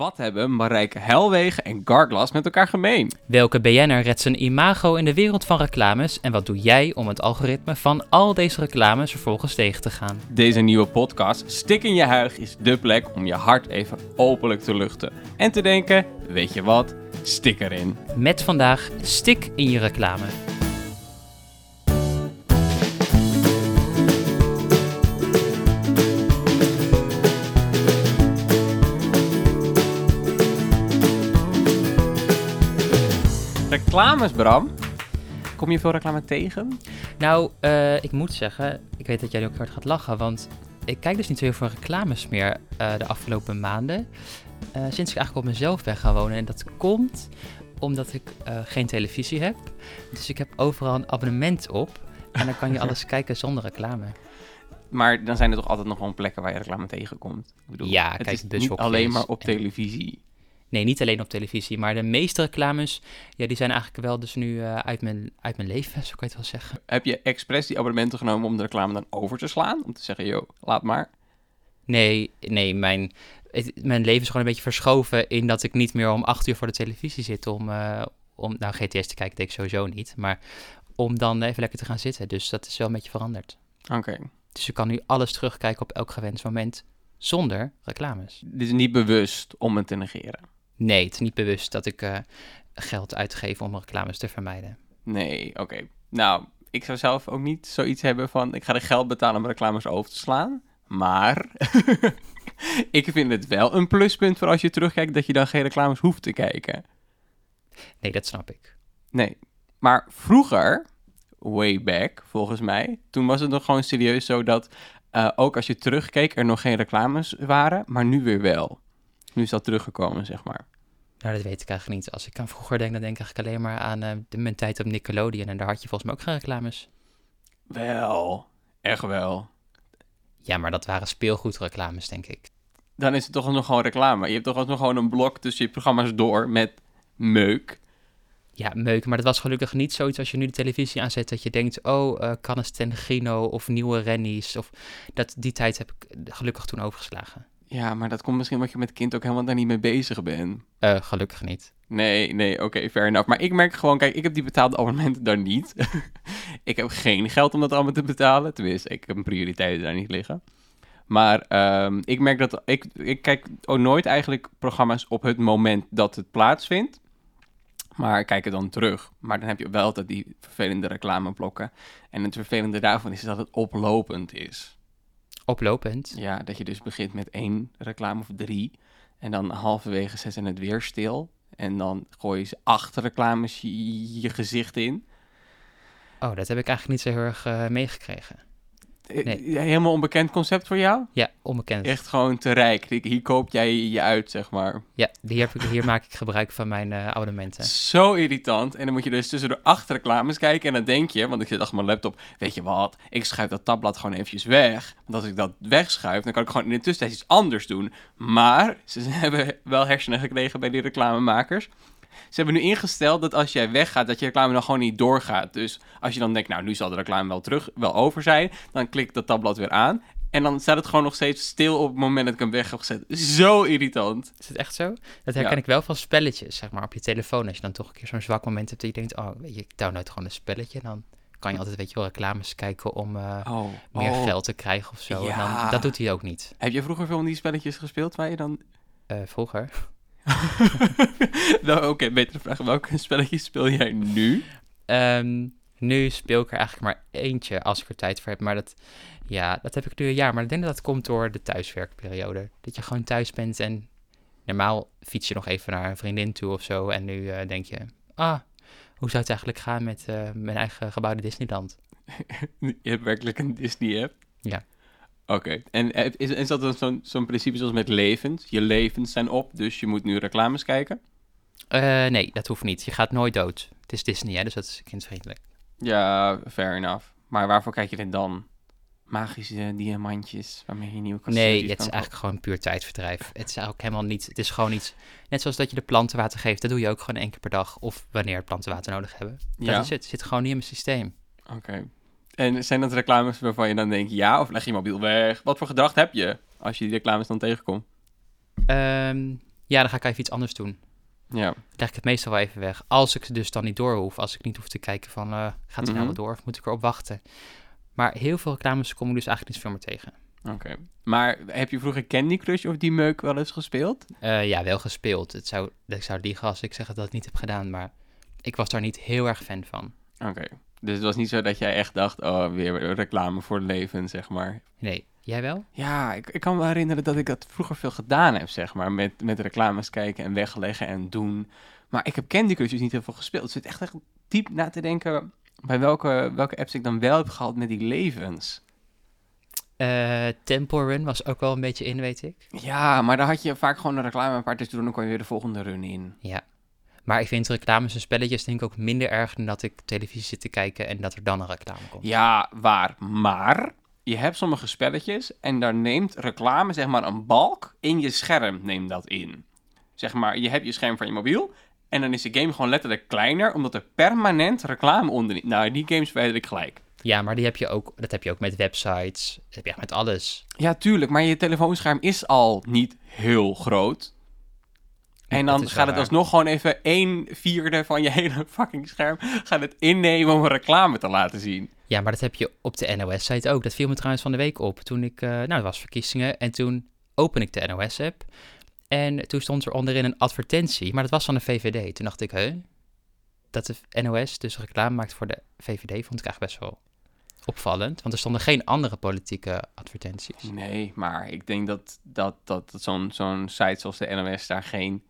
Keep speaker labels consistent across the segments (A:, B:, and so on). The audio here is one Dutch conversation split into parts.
A: Wat hebben Marijke Helwegen en Garglas met elkaar gemeen?
B: Welke BN'er redt zijn imago in de wereld van reclames en wat doe jij om het algoritme van al deze reclames vervolgens tegen te gaan?
A: Deze nieuwe podcast, Stik in je huig, is dé plek om je hart even openlijk te luchten. En te denken, weet je wat, stik erin.
B: Met vandaag stik in je reclame.
A: Reclames, Bram. Kom je veel reclame tegen?
B: Nou, eh, ik moet zeggen, ik weet dat jij ook hard gaat lachen, want ik kijk dus niet zo heel veel reclames meer eh, de afgelopen maanden. Eh, sinds ik eigenlijk op mezelf ben gaan wonen. En dat komt omdat ik geen televisie heb. Dus ik heb overal een abonnement op. En dan kan je alles kijken zonder reclame.
A: Maar dan zijn er toch altijd nog gewoon plekken waar je reclame tegenkomt? Ik bedoel,
B: Ja,
A: het
B: kijk,
A: is niet
B: bushokjes
A: alleen maar op televisie.
B: Nee, niet alleen op televisie, maar de meeste reclames, ja, die zijn eigenlijk wel dus nu eh, uit, mijn, uit mijn leven, zo kan je het wel zeggen.
A: Heb je expres die abonnementen genomen om de reclame dan over te slaan? Om te zeggen, joh, laat maar.
B: Nee, nee, mijn, het- mijn leven is gewoon een beetje verschoven in dat ik niet meer om acht uur voor de televisie zit om, eh, om nou, GTS te kijken, deed ik sowieso niet, maar om dan even lekker te gaan zitten. Dus dat is wel een beetje veranderd.
A: Oké.
B: Dus je kan nu alles terugkijken op elk gewenst moment zonder reclames.
A: Dit is niet bewust om het te negeren.
B: Nee, het is niet bewust dat ik eh, geld uitgeef om reclames te vermijden.
A: Nee, oké. Nou, ik zou zelf ook niet zoiets hebben van... ik ga er geld betalen om reclames over te slaan. Maar ik vind het wel een pluspunt voor als je terugkijkt... dat je dan geen reclames hoeft te kijken.
B: Nee, dat snap ik.
A: Nee. Maar vroeger, way back volgens mij... toen was het nog gewoon serieus zo dat... eh, ook als je terugkeek er nog geen reclames waren... maar nu weer wel. Nu is dat teruggekomen, zeg maar.
B: Nou, dat weet ik eigenlijk niet. Als ik aan vroeger denk, dan denk ik eigenlijk alleen maar aan eh, de, mijn tijd op Nickelodeon. En daar had je volgens mij ook geen reclames.
A: Wel, echt wel.
B: Ja, maar dat waren speelgoedreclames, denk ik.
A: dan is het toch nog gewoon reclame. Je hebt toch nog gewoon een blok tussen je programma's door met meuk.
B: Ja, meuk. Maar dat was gelukkig niet zoiets als je nu de televisie aanzet dat je denkt, oh, uh, ten Gino of nieuwe Rennies. Of dat, die tijd heb ik gelukkig toen overgeslagen.
A: Ja, maar dat komt misschien omdat je met kind ook helemaal daar niet mee bezig bent.
B: Uh, gelukkig niet.
A: Nee, nee, oké, fair enough. Maar ik merk gewoon, kijk, ik heb die betaalde abonnementen daar niet. ik heb geen geld om dat allemaal te betalen. Tenminste, ik heb een prioriteiten daar niet liggen. Maar um, ik merk dat ik, ik kijk ook nooit eigenlijk programma's op het moment dat het plaatsvindt. Maar ik kijk er dan terug. Maar dan heb je wel altijd die vervelende reclameblokken. En het vervelende daarvan is dat het oplopend is.
B: Oplopend?
A: Ja, dat je dus begint met één reclame of drie. En dan halverwege zetten het weer stil. En dan gooi je ze acht reclames je, je gezicht in.
B: Oh, dat heb ik eigenlijk niet zo heel erg uh, meegekregen.
A: Nee. Helemaal onbekend concept voor jou?
B: Ja, onbekend.
A: Echt gewoon te rijk. Hier koop jij je uit, zeg maar.
B: Ja, hier, heb ik, hier maak ik gebruik van mijn uh, abonnementen.
A: Zo irritant. En dan moet je dus tussen de acht reclames kijken. En dan denk je, want ik zit achter mijn laptop. Weet je wat? Ik schuif dat tabblad gewoon eventjes weg. Want als ik dat wegschuif, dan kan ik gewoon in de tussentijd iets anders doen. Maar ze hebben wel hersenen gekregen bij die reclamemakers. Ze hebben nu ingesteld dat als jij weggaat, dat je reclame dan gewoon niet doorgaat. Dus als je dan denkt, nou, nu zal de reclame wel terug, wel over zijn, dan klik dat tabblad weer aan. En dan staat het gewoon nog steeds stil op het moment dat ik hem weg heb gezet. Zo irritant.
B: Is het echt zo? Dat herken ja. ik wel van spelletjes, zeg maar, op je telefoon. Als je dan toch een keer zo'n zwak moment hebt dat je denkt, oh, weet je, ik download gewoon een spelletje. Dan kan je altijd, weet je wel, reclames kijken om uh, oh, meer oh. geld te krijgen of zo. Ja. En dan, dat doet hij ook niet.
A: Heb je vroeger veel van die spelletjes gespeeld waar je dan...
B: Uh, vroeger?
A: nou, oké, okay, betere vraag. Welke spelletjes speel jij nu?
B: Um, nu speel ik er eigenlijk maar eentje als ik er tijd voor heb. Maar dat, ja, dat heb ik nu een jaar. Maar ik denk dat dat komt door de thuiswerkperiode. Dat je gewoon thuis bent en normaal fiets je nog even naar een vriendin toe of zo. En nu uh, denk je, ah, hoe zou het eigenlijk gaan met uh, mijn eigen gebouwde Disneyland?
A: je hebt werkelijk een Disney-app?
B: Ja.
A: Oké, okay. en is, is dat zo'n zo'n principe zoals met levens? Je levens zijn op, dus je moet nu reclames kijken?
B: Uh, nee, dat hoeft niet. Je gaat nooit dood. Het is Disney, hè, dus dat is kindvriendelijk.
A: Ja, fair enough. Maar waarvoor kijk je dit dan? Magische diamantjes waarmee je nieuwe
B: Nee, het is eigenlijk gewoon puur tijdverdrijf. Het is ook helemaal niet... Het is gewoon iets... Net zoals dat je de planten water geeft, dat doe je ook gewoon één keer per dag. Of wanneer planten water nodig hebben. Dat
A: ja.
B: is het. Het zit gewoon niet in mijn systeem.
A: Oké. Okay. En zijn dat reclames waarvan je dan denkt ja, of leg je mobiel weg? Wat voor gedacht heb je als je die reclames dan tegenkomt?
B: Um, Ja, dan ga ik even iets anders doen.
A: Ja.
B: Dan leg ik het meestal wel even weg. Als ik ze dus dan niet door hoef. Als ik niet hoef te kijken van, eh, gaat ze nou
A: Mhm.
B: wel door of moet ik erop wachten? Maar heel veel reclames kom ik dus eigenlijk niet veel meer tegen.
A: Oké. Maar heb je vroeger Candy Crush of die meuk wel eens gespeeld?
B: Eh, ja, wel gespeeld. Het zou, ik zou liegen als ik zeg dat ik het niet heb gedaan, maar ik was daar niet heel erg fan van.
A: Oké. Dus het was niet zo dat jij echt dacht, oh, weer reclame voor leven, zeg maar.
B: Nee, jij wel?
A: Ja, ik, ik kan me herinneren dat ik dat vroeger veel gedaan heb, zeg maar. Met, met reclames kijken en wegleggen en doen. Maar ik heb Candy Crush dus niet heel veel gespeeld. Dus het zit echt, echt diep na te denken bij welke, welke apps ik dan wel heb gehad met die levens.
B: Eh Temple Run was ook wel een beetje in, weet ik.
A: Ja, maar daar had je vaak gewoon een reclame een paar doen en dan kon je weer de volgende run in.
B: Ja. Maar ik vind reclames en spelletjes denk ik ook minder erg dan dat ik televisie zit te kijken en dat er dan een reclame komt.
A: Ja, waar. Maar je hebt sommige spelletjes en daar neemt reclame, zeg maar, een balk in je scherm neemt dat in. Zeg maar, je hebt je scherm van je mobiel en dan is de game gewoon letterlijk kleiner, omdat er permanent reclame onderin. Nou, die games verwijder ik gelijk.
B: Ja, maar die heb je ook, dat heb je ook met websites. Dat heb je echt met alles.
A: Ja, tuurlijk, maar je telefoonscherm is al niet heel groot. En
B: Dat
A: dan gaat het alsnog gewoon even een vierde van je hele fucking scherm gaat het innemen om een reclame te laten zien.
B: Ja, maar dat heb je op de NOS-site ook. Dat viel me trouwens van de week op. Toen ik, eh, nou, dat was verkiezingen. En toen open ik de NOS-app. En toen stond er onderin een advertentie. Maar dat was van de VVD. Toen dacht ik, hè? Dat de NOS dus reclame maakt voor de VVD, vond ik eigenlijk best wel opvallend. Want er stonden geen andere politieke advertenties.
A: Nee, maar ik denk dat, dat, dat zo'n zo'n site zoals de NOS daar geen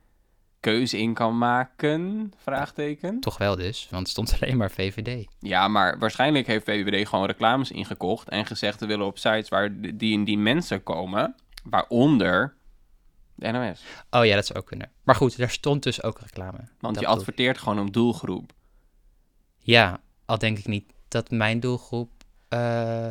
A: keuze in kan maken? Vraagteken.
B: Toch wel dus, want het stond alleen maar VVD.
A: Ja, maar waarschijnlijk heeft VVD gewoon reclames ingekocht en gezegd we willen op sites waar die en die mensen komen, waaronder de NOS.
B: Oh ja, dat zou ook kunnen. Maar goed, daar stond dus ook reclame.
A: Want
B: Dat
A: je adverteert gewoon een doelgroep.
B: Ja, al denk ik niet dat mijn doelgroep eh,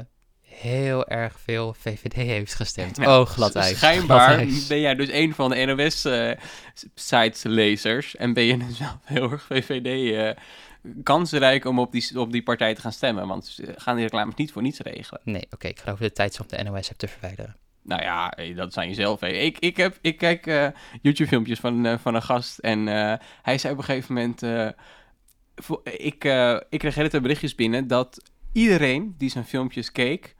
B: heel erg veel VVD heeft gestemd.
A: Nou,
B: oh, glad ijs.
A: Schijnbaar
B: glad ijs.
A: ben jij dus een van de NOS-sites-lezers en ben je dus wel heel erg VVD eh kansrijk om op die, op die partij te gaan stemmen. Want ze gaan die reclames niet voor niets regelen.
B: Nee, oké, ik geloof de tijd op de NOS heb te verwijderen.
A: Nou ja, eh, dat zijn jezelf. hè. Ik, ik, heb, ik kijk eh, YouTube-filmpjes van, eh, van een gast en eh, hij zei op een gegeven moment... eh, ik, eh, ik kreeg hele tijd berichtjes binnen dat iedereen die zijn filmpjes keek...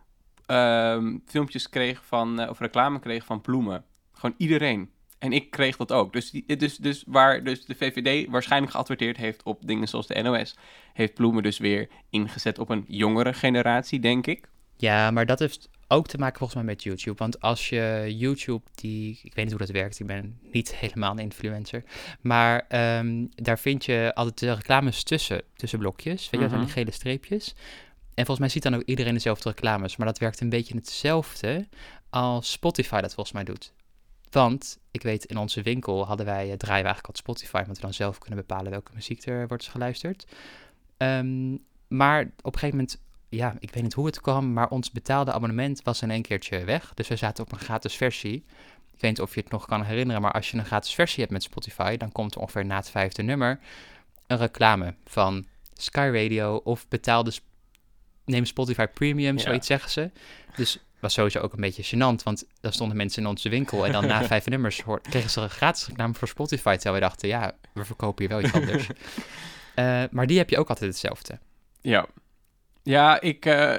A: ehm, filmpjes kreeg van, eh, of reclame kreeg van bloemen. Gewoon iedereen. En ik kreeg dat ook. Dus, die, dus, dus waar dus de VVD waarschijnlijk geadverteerd heeft op dingen zoals de NOS... heeft bloemen dus weer ingezet op een jongere generatie, denk ik.
B: Ja, maar dat heeft ook te maken volgens mij met YouTube. Want als je YouTube, die, ik weet niet hoe dat werkt, ik ben niet helemaal een influencer. Maar ehm, daar vind je altijd de reclames tussen, tussen blokjes. Weet je, dat zijn die
A: Mhm.
B: gele streepjes. En volgens mij ziet dan ook iedereen dezelfde reclames. Maar dat werkt een beetje hetzelfde als Spotify dat volgens mij doet. Want ik weet, in onze winkel hadden wij, draaien we eigenlijk altijd Spotify, omdat we dan zelf kunnen bepalen welke muziek er wordt geluisterd. Ehm, maar op een gegeven moment, ja, ik weet niet hoe het kwam, maar ons betaalde abonnement was in één keertje weg. Dus we zaten op een gratis versie. Ik weet niet of je het nog kan herinneren, maar als je een gratis versie hebt met Spotify, dan komt er ongeveer na het vijfde nummer een reclame van Sky Radio of betaalde neem Spotify Premium,
A: Ja.
B: zoiets zeggen ze. Dus was sowieso ook een beetje gênant, want dan stonden mensen in onze winkel en dan na vijf nummers kregen ze een gratis reclame voor Spotify, terwijl we dachten, ja, we verkopen hier wel iets anders. Eh, maar die heb je ook altijd hetzelfde.
A: Ja. Ja, ik, eh,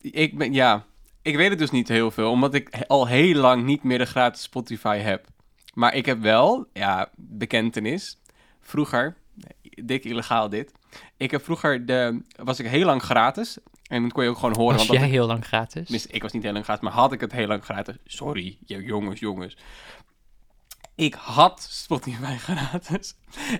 A: ik ben, ja, ik weet het dus niet heel veel, omdat ik al heel lang niet meer de gratis Spotify heb. Maar ik heb wel, ja, bekentenis, vroeger, dik illegaal dit, ik heb vroeger de, was ik heel lang gratis, en dan kon je ook gewoon horen,
B: Was
A: want dat
B: jij
A: ik,
B: heel lang gratis?
A: tenminste, ik was niet heel lang gratis, maar had ik het heel lang gratis. Sorry, jongens, jongens. Ik had Spotify gratis.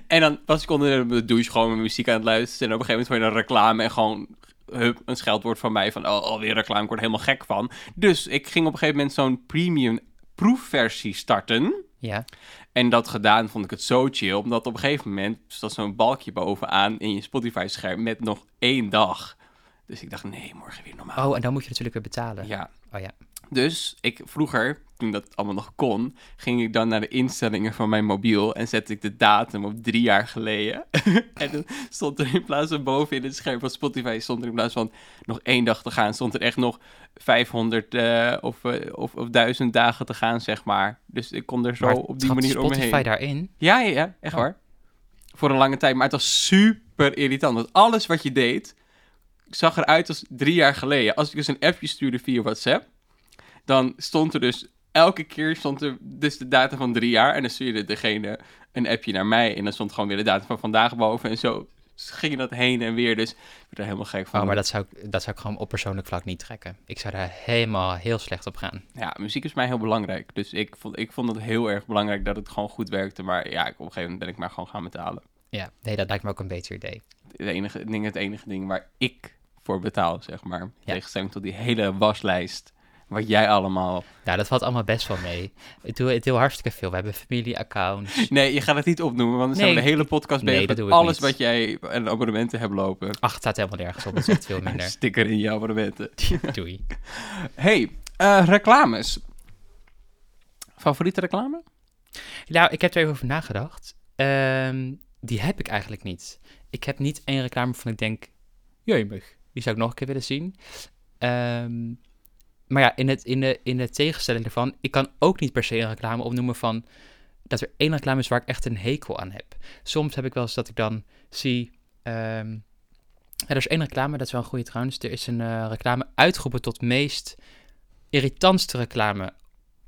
A: En dan was ik onder de douche gewoon mijn muziek aan het luisteren. En op een gegeven moment hoor je een reclame en gewoon hup, een scheldwoord van mij van... Oh, alweer reclame, ik word er helemaal gek van. Dus ik ging op een gegeven moment zo'n premium proefversie starten.
B: Ja.
A: En dat gedaan vond ik het zo chill. Omdat op een gegeven moment stond zo'n balkje bovenaan in je Spotify-scherm met nog één dag. Dus ik dacht, nee, morgen weer normaal.
B: Oh, en dan moet je natuurlijk weer betalen.
A: Ja,
B: Oh ja.
A: Dus ik vroeger, toen dat allemaal nog kon, ging ik dan naar de instellingen van mijn mobiel en zette ik de datum op drie jaar geleden. en dan stond er in plaats van boven in het scherm van Spotify, stond er in plaats van nog één dag te gaan, stond er echt nog 500 eh, of, eh, of, of 1000 dagen te gaan, zeg maar. Dus ik kon er zo
B: Maar
A: op die manier
B: Spotify
A: omheen.
B: daarin?
A: Ja, ja, ja, echt
B: Oh.
A: waar. Voor een lange tijd. Maar het was super irritant. Want alles wat je deed, zag eruit als drie jaar geleden. Als ik dus een appje stuurde via WhatsApp, dan stond er dus... Elke keer stond er dus de datum van drie jaar. En dan stuurde degene een appje naar mij. En dan stond gewoon weer de datum van vandaag boven. En zo ging dat heen en weer. Dus ik werd er helemaal gek van.
B: Oh, maar dat zou, ik, dat zou ik gewoon op persoonlijk vlak niet trekken. Ik zou daar helemaal heel slecht op gaan.
A: Ja, muziek is mij heel belangrijk. Dus ik vond, ik vond het heel erg belangrijk dat het gewoon goed werkte. Maar ja, op een gegeven moment ben ik maar gewoon gaan betalen.
B: Ja, nee, dat lijkt me ook een beter idee.
A: het enige ding, het enige ding waar ik voor betaal, zeg maar. In
B: Ja.
A: Tegenstelling tot die hele waslijst. Wat jij allemaal.
B: Nou, dat valt allemaal best wel mee. Ik doe, ik doe hartstikke veel. We hebben familieaccounts.
A: Nee, je gaat het niet opnoemen, want dan zijn we de hele podcast bezig met alles
B: niet.
A: wat jij en abonnementen hebt lopen.
B: Ach, het staat helemaal nergens op. Het is echt veel minder.
A: Sticker in je abonnementen.
B: Doei.
A: hey, eh, reclames. Favoriete reclame?
B: Nou, ik heb er even over nagedacht. Ehm, die heb ik eigenlijk niet. Ik heb niet één reclame waarvan ik denk... Jemig, die zou ik nog een keer willen zien. Ehm, maar ja, in, het, in, de, in de tegenstelling ervan... Ik kan ook niet per se een reclame opnoemen van... Dat er één reclame is waar ik echt een hekel aan heb. Soms heb ik wel eens dat ik dan zie... ehm, ja, er is één reclame, dat is wel een goede trouwens. Er is een eh, reclame uitgeroepen tot meest irritantste reclame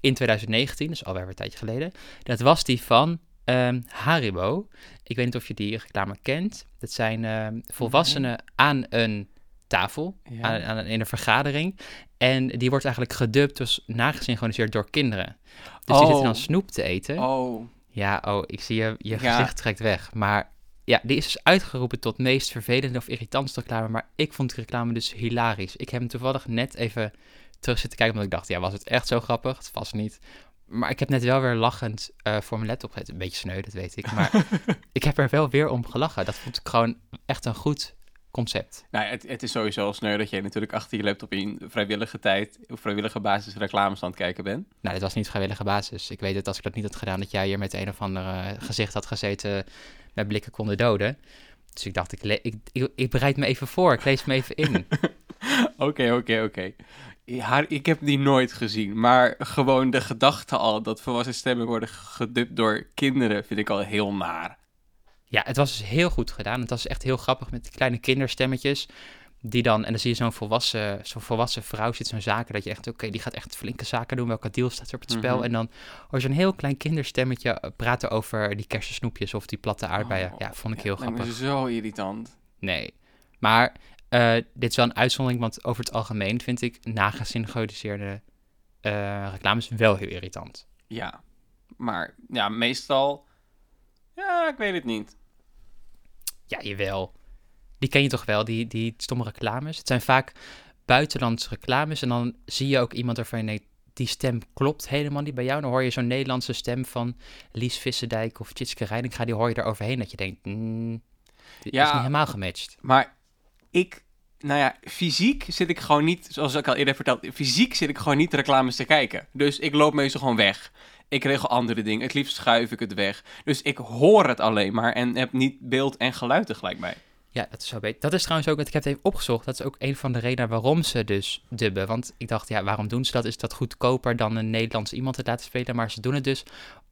B: in 2019. Dus alweer een tijdje geleden. Dat was die van ehm, Haribo. Ik weet niet of je die reclame kent. Dat zijn volwassenen aan een tafel,
A: Ja.
B: aan, aan, in een vergadering. En die wordt eigenlijk gedubt, dus nagesynchroniseerd door kinderen. Dus die
A: Oh.
B: zitten dan snoep te eten.
A: Oh,
B: Ja, oh, ik zie je, je
A: Ja.
B: gezicht trekt weg. Maar ja, die is dus uitgeroepen tot meest vervelende of irritantste reclame. Maar ik vond die reclame dus hilarisch. Ik heb hem toevallig net even terug zitten kijken, omdat ik dacht, ja, was het echt zo grappig? Het was niet. Maar ik heb net wel weer lachend eh, voor mijn laptop gezet. Een beetje sneu, dat weet ik. Maar ik heb er wel weer om gelachen. Dat vond ik gewoon echt een goed concept.
A: nou, het, het is sowieso al sneu dat jij natuurlijk achter je laptop in vrijwillige tijd, op vrijwillige basis reclames aan het kijken bent.
B: Nou, dit was niet vrijwillige basis. Ik weet het, als ik dat niet had gedaan, dat jij hier met een of ander eh, gezicht had gezeten met blikken konden doden. Dus ik dacht, ik, ik, ik, ik bereid me even voor, ik lees me even in.
A: Oké, oké, oké. Ik heb die nooit gezien, maar gewoon de gedachte al dat volwassen stemmen worden gedubt door kinderen vind ik al heel naar.
B: Ja, het was dus heel goed gedaan. Het was echt heel grappig met die kleine kinderstemmetjes. Die dan, en dan zie je zo'n volwassen, zo'n volwassen vrouw zit zo'n zaken dat je echt, oké, die gaat echt flinke zaken doen. Welke deal staat er op het spel?
A: Mhm.
B: En dan hoor je zo'n heel klein kinderstemmetje eh, praten over die kersensnoepjes of die platte aardbeien.
A: Oh,
B: ja, vond ik heel
A: lijkt me
B: grappig.
A: zo irritant.
B: Nee. Maar eh, dit is wel een uitzondering, want over het algemeen vind ik nagesynchroniseerde eh reclames wel heel irritant.
A: Ja, maar ja, meestal, ja, ik weet het niet.
B: Ja, jawel. Die ken je toch wel, die, die stomme reclames. Het zijn vaak buitenlandse reclames en dan zie je ook iemand je denkt, die stem klopt helemaal niet bij jou. Dan hoor je zo'n Nederlandse stem van Lies Visserdijk of Tjitske Reininga, die hoor je daar overheen dat je denkt, mm, dit
A: Ja.
B: is niet helemaal gematcht.
A: Maar ik, nou ja, fysiek zit ik gewoon niet, zoals ik al eerder verteld, fysiek zit ik gewoon niet reclames te kijken. Dus ik loop meestal gewoon weg. Ik regel andere dingen. Het liefst schuif ik het weg. Dus ik hoor het alleen maar en heb niet beeld en geluid tegelijk bij.
B: Ja, dat is beter. Dat is trouwens ook, ik heb het even opgezocht, dat is ook een van de redenen waarom ze dus dubben. Want ik dacht, ja, waarom doen ze dat? Is dat goedkoper dan een Nederlands iemand te laten spelen? Maar ze doen het dus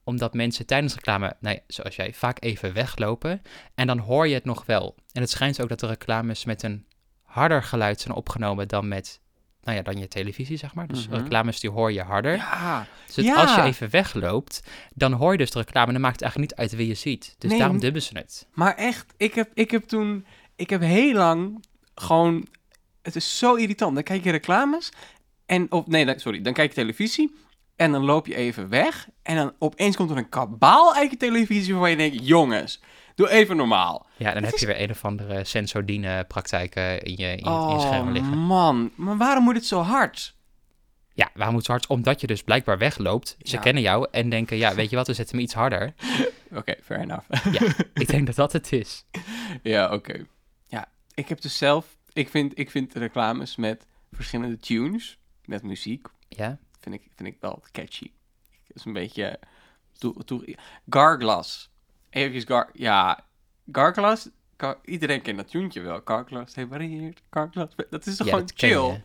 B: omdat mensen tijdens reclame, nou ja, zoals jij, vaak even weglopen. En dan hoor je het nog wel. En het schijnt ook dat de reclames met een harder geluid zijn opgenomen dan met, nou ja, dan je televisie, zeg maar. Dus
A: Mhm.
B: reclames die hoor je harder.
A: Ja,
B: Dus het-
A: ja.
B: als je even wegloopt, dan hoor je dus de reclame en dan maakt het eigenlijk niet uit wie je ziet. Dus
A: Nee,
B: daarom dubben ze het.
A: maar echt, ik heb, ik heb toen, ik heb heel lang gewoon, het is zo irritant. Dan kijk je reclames en, of nee, dan- sorry, dan kijk je televisie en dan loop je even weg en dan opeens komt er een kabaal uit je televisie waarvan je denkt, jongens, doe even normaal.
B: Ja, dan
A: Het
B: heb
A: is-
B: je weer een of andere sensordine-praktijken in je, in, je- in je schermen
A: Oh
B: liggen.
A: man, maar waarom moet het zo hard?
B: Ja, waarom moet het hard? Omdat je dus blijkbaar wegloopt. Ze
A: Ja.
B: kennen jou en denken, ja, weet je wat, we zetten hem iets harder.
A: Oké, fair enough.
B: Ja, ik denk dat dat het is.
A: ja, oké. Ja, ik heb dus zelf, ik vind, ik vind reclames met verschillende tunes met muziek.
B: Ja?
A: Vind ik, vind ik wel catchy. Het is een beetje... Toe, toe, Garglas. Even Gar... Ja, Garglas... Gar- iedereen kent dat tuentje wel. Garglas separeert. Garglas... Dat is toch
B: ja,
A: gewoon chill?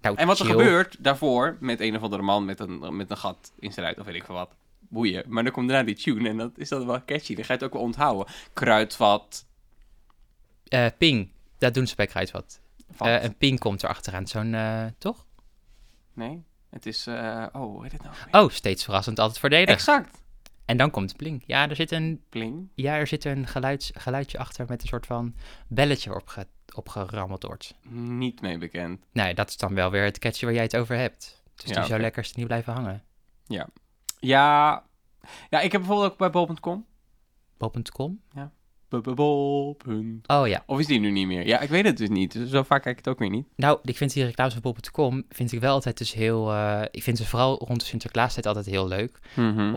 B: Nou,
A: En wat er gebeurt daarvoor met een of andere man met een, met een gat in zijn ruit of weet ik veel wat. Boeien. Maar dan komt daarna die tune en dat is dat wel catchy. Dan ga je het ook wel onthouden. Kruidvat.
B: Eh, ping, dat doen ze bij Kruidvat.
A: Vat.
B: Eh een ping komt er achteraan, zo'n, eh, toch?
A: Nee, het is... oh, hoe heet het nou? weer?
B: Oh, steeds verrassend, altijd voordelig.
A: Exact.
B: En dan komt de pling. Ja, er zit een,
A: Pling.
B: ja, er zit een geluids, geluidje achter met een soort van belletje opge, opgerammeld wordt.
A: Niet mee bekend.
B: Nee, dat is dan wel weer het catchy waar jij het over hebt. Dus
A: Ja,
B: die zou
A: oké.
B: lekker niet blijven hangen.
A: Ja. Ja, ik heb bijvoorbeeld ook bij bol.com.
B: Bol.com? Oh ja.
A: Of is die nu niet meer? Ja, ik weet het dus niet. Zo vaak kijk ik het ook weer niet.
B: Nou, ik vind die reclames van Bol.com vind ik wel altijd dus heel... eh, ik vind ze vooral rond de Sinterklaastijd altijd heel leuk.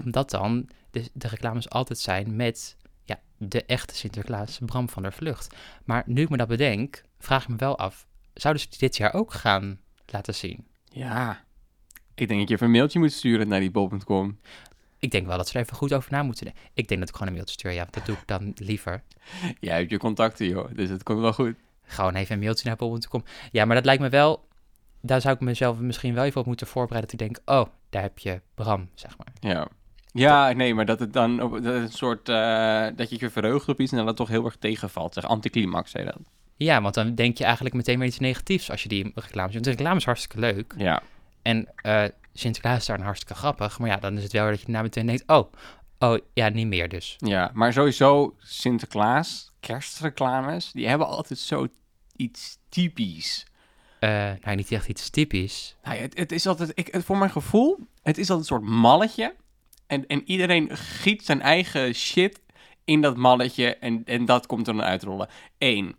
B: Omdat dan de, reclames altijd zijn met ja, de echte Sinterklaas, Bram van der Vlucht. Maar nu ik me dat bedenk, vraag ik me wel af, zouden ze dit jaar ook gaan laten zien?
A: Ja. Ik denk dat je even een mailtje moet sturen naar die bol.com.
B: Ik denk wel dat ze er even goed over na moeten denken. Ik denk dat ik gewoon een mailtje stuur, ja, dat doe ik dan liever.
A: Jij hebt je contacten, joh. Dus het komt wel goed.
B: Gewoon even een mailtje naar bol.com. Ja, maar dat lijkt me wel, daar zou ik mezelf misschien wel even op moeten voorbereiden. Dat ik denk, oh, daar heb je Bram, zeg maar.
A: Ja. Ja, nee, maar dat het dan op, dat een soort... eh, dat je je verheugt op iets en dat het toch heel erg tegenvalt. Zeg, anticlimax, zei dat.
B: Ja, want dan denk je eigenlijk meteen weer iets negatiefs als je die reclame ziet. Want de reclame is hartstikke leuk.
A: Ja.
B: En eh Sinterklaas is daar hartstikke grappig. Maar ja, dan is het wel dat je na meteen denkt, oh, oh, ja, niet meer dus.
A: Ja, maar sowieso Sinterklaas, kerstreclames, die hebben altijd zo iets typisch.
B: Eh, nou, niet echt iets typisch.
A: Nou het, het is altijd, ik, het- voor mijn gevoel, het is altijd een soort malletje. En, en iedereen giet zijn eigen shit in dat malletje en, en dat komt er dan uitrollen. Eén,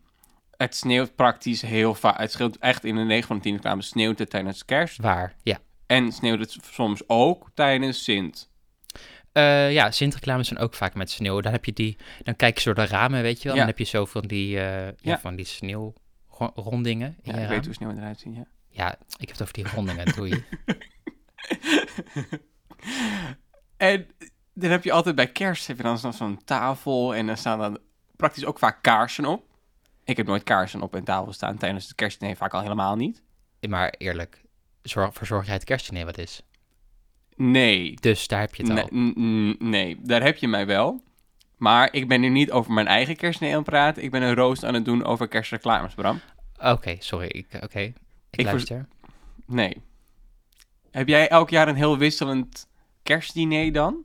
A: het sneeuwt praktisch heel vaak. Het scheelt echt in de 9 van de 10 reclames sneeuwt het tijdens kerst.
B: Waar? Ja.
A: En sneeuwt het soms ook tijdens Sint.
B: Eh, ja, Sint-reclames zijn ook vaak met sneeuw. Dan heb je die, dan kijk je door de ramen, weet je wel.
A: Ja.
B: Dan heb je zo van die, eh, ja.
A: Ja.
B: van die sneeuwrondingen in
A: Ja,
B: je
A: ik
B: raam.
A: weet hoe het eruit ziet, ja.
B: Ja, ik heb het over die rondingen, doei.
A: En dan heb je altijd bij kerst heb je dan zo- zo'n tafel en dan staan dan praktisch ook vaak kaarsen op. Ik heb nooit kaarsen op een tafel staan tijdens het kerstdiner, vaak al helemaal niet.
B: maar eerlijk, zorg, verzorg jij het kerstdiner wat is.
A: Nee,
B: Dus daar heb je het
A: nee,
B: al.
A: nee, daar heb je mij wel. Maar ik ben nu niet over mijn eigen kerstdiner aan het praten. Ik ben een roost aan het doen over kerstreclames, Bram.
B: Oké, sorry. Ik, oké, ik,
A: Ik
B: luister.
A: Nee. Heb jij elk jaar een heel wisselend kerstdiner dan?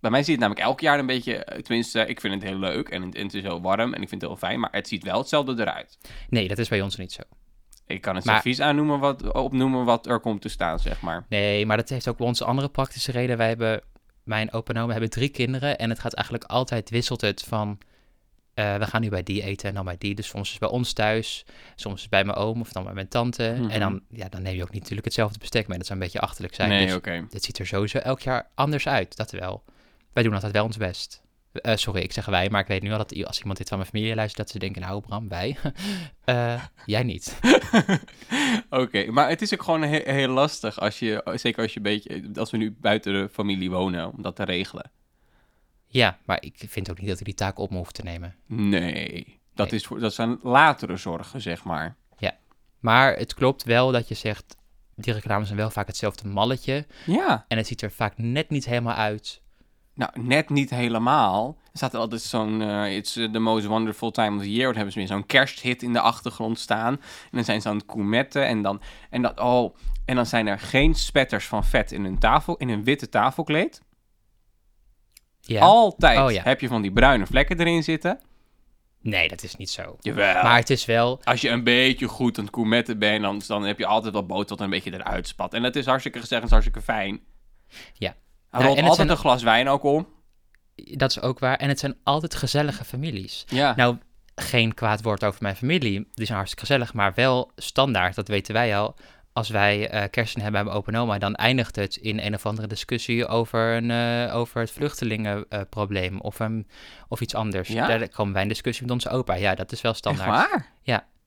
A: Bij mij ziet het namelijk elk jaar een beetje, eh, tenminste, ik vind het heel leuk en het, en het is heel warm en ik vind het heel fijn, maar het ziet wel hetzelfde eruit.
B: Nee, dat is bij ons niet zo.
A: Ik kan het
B: Maar-
A: servies aannoemen wat, opnoemen wat er komt te staan, zeg maar.
B: Nee, maar dat heeft ook ons andere praktische reden. Wij hebben, mijn opa en hebben drie kinderen en het gaat eigenlijk altijd, wisselt het van, eh, we gaan nu bij die eten en dan bij die. Dus soms is bij ons thuis, soms is bij mijn oom of dan bij mijn tante.
A: Mhm.
B: En dan, ja, dan neem je ook niet natuurlijk hetzelfde bestek mee. Dat zou een beetje achterlijk zijn.
A: nee,
B: dus
A: oké.
B: het ziet er sowieso elk jaar anders uit, dat wel. Wij doen altijd wel ons best. Eh, sorry, ik zeg wij, maar ik weet nu al dat als iemand dit van mijn familie luistert, dat ze denken, nou Bram, wij. Eh, jij niet.
A: Oké, maar het is ook gewoon he- heel lastig als je, zeker als je een beetje, als we nu buiten de familie wonen, om dat te regelen.
B: Ja, maar ik vind ook niet dat ik die taak op me hoef te nemen.
A: Nee, dat,
B: Nee.
A: Is voor, dat zijn latere zorgen, zeg maar.
B: Maar het klopt wel dat je zegt, die reclames zijn wel vaak hetzelfde malletje.
A: Ja,
B: En het ziet er vaak net niet helemaal uit.
A: Nou, net niet helemaal. Er staat altijd zo'n, eh it's the most wonderful time of the year. Dan hebben ze weer zo'n kersthit in de achtergrond staan. En dan zijn ze aan het koemetten en dan, en dat, oh, en dan zijn er geen spetters van vet in hun tafel, in een witte tafelkleed.
B: Ja.
A: Altijd
B: Oh, ja.
A: heb je van die bruine vlekken erin zitten.
B: Nee, dat is niet zo.
A: Jawel.
B: Maar het is wel,
A: Als je een beetje goed aan het koemetten bent, dan, dan heb je altijd wat boter tot een beetje eruit spat. En dat is hartstikke gezegd en is hartstikke fijn.
B: Ja.
A: Hij
B: Ja, het
A: altijd
B: zijn-
A: een glas wijn ook om.
B: dat is ook waar. En het zijn altijd gezellige families.
A: Ja.
B: Nou, geen kwaad woord over mijn familie. Die zijn hartstikke gezellig, maar wel standaard, dat weten wij al. Als wij eh kersen hebben bij mijn opa en oma, dan eindigt het in een of andere discussie over, een, eh, over het vluchtelingenprobleem of, of iets anders.
A: Ja?
B: Daar komen wij in discussie met onze opa. Ja, dat is wel
A: Echt
B: standaard.
A: waar?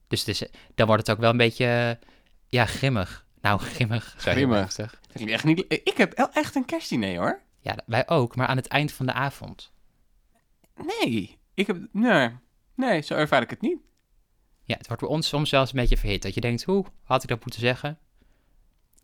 B: Dus het is, dan wordt het ook wel een beetje, ja, grimmig. Nou, grimmig.
A: Grimmig. Dat klinkt echt niet... Ik heb echt een kerstdiner, hoor.
B: Ja, wij ook, maar aan het eind van de avond.
A: Nee. Ik heb... Nee. Nee, zo ervaar ik het niet.
B: Ja, het wordt bij ons soms zelfs een beetje verhit. Dat je denkt, hoe had ik dat moeten zeggen?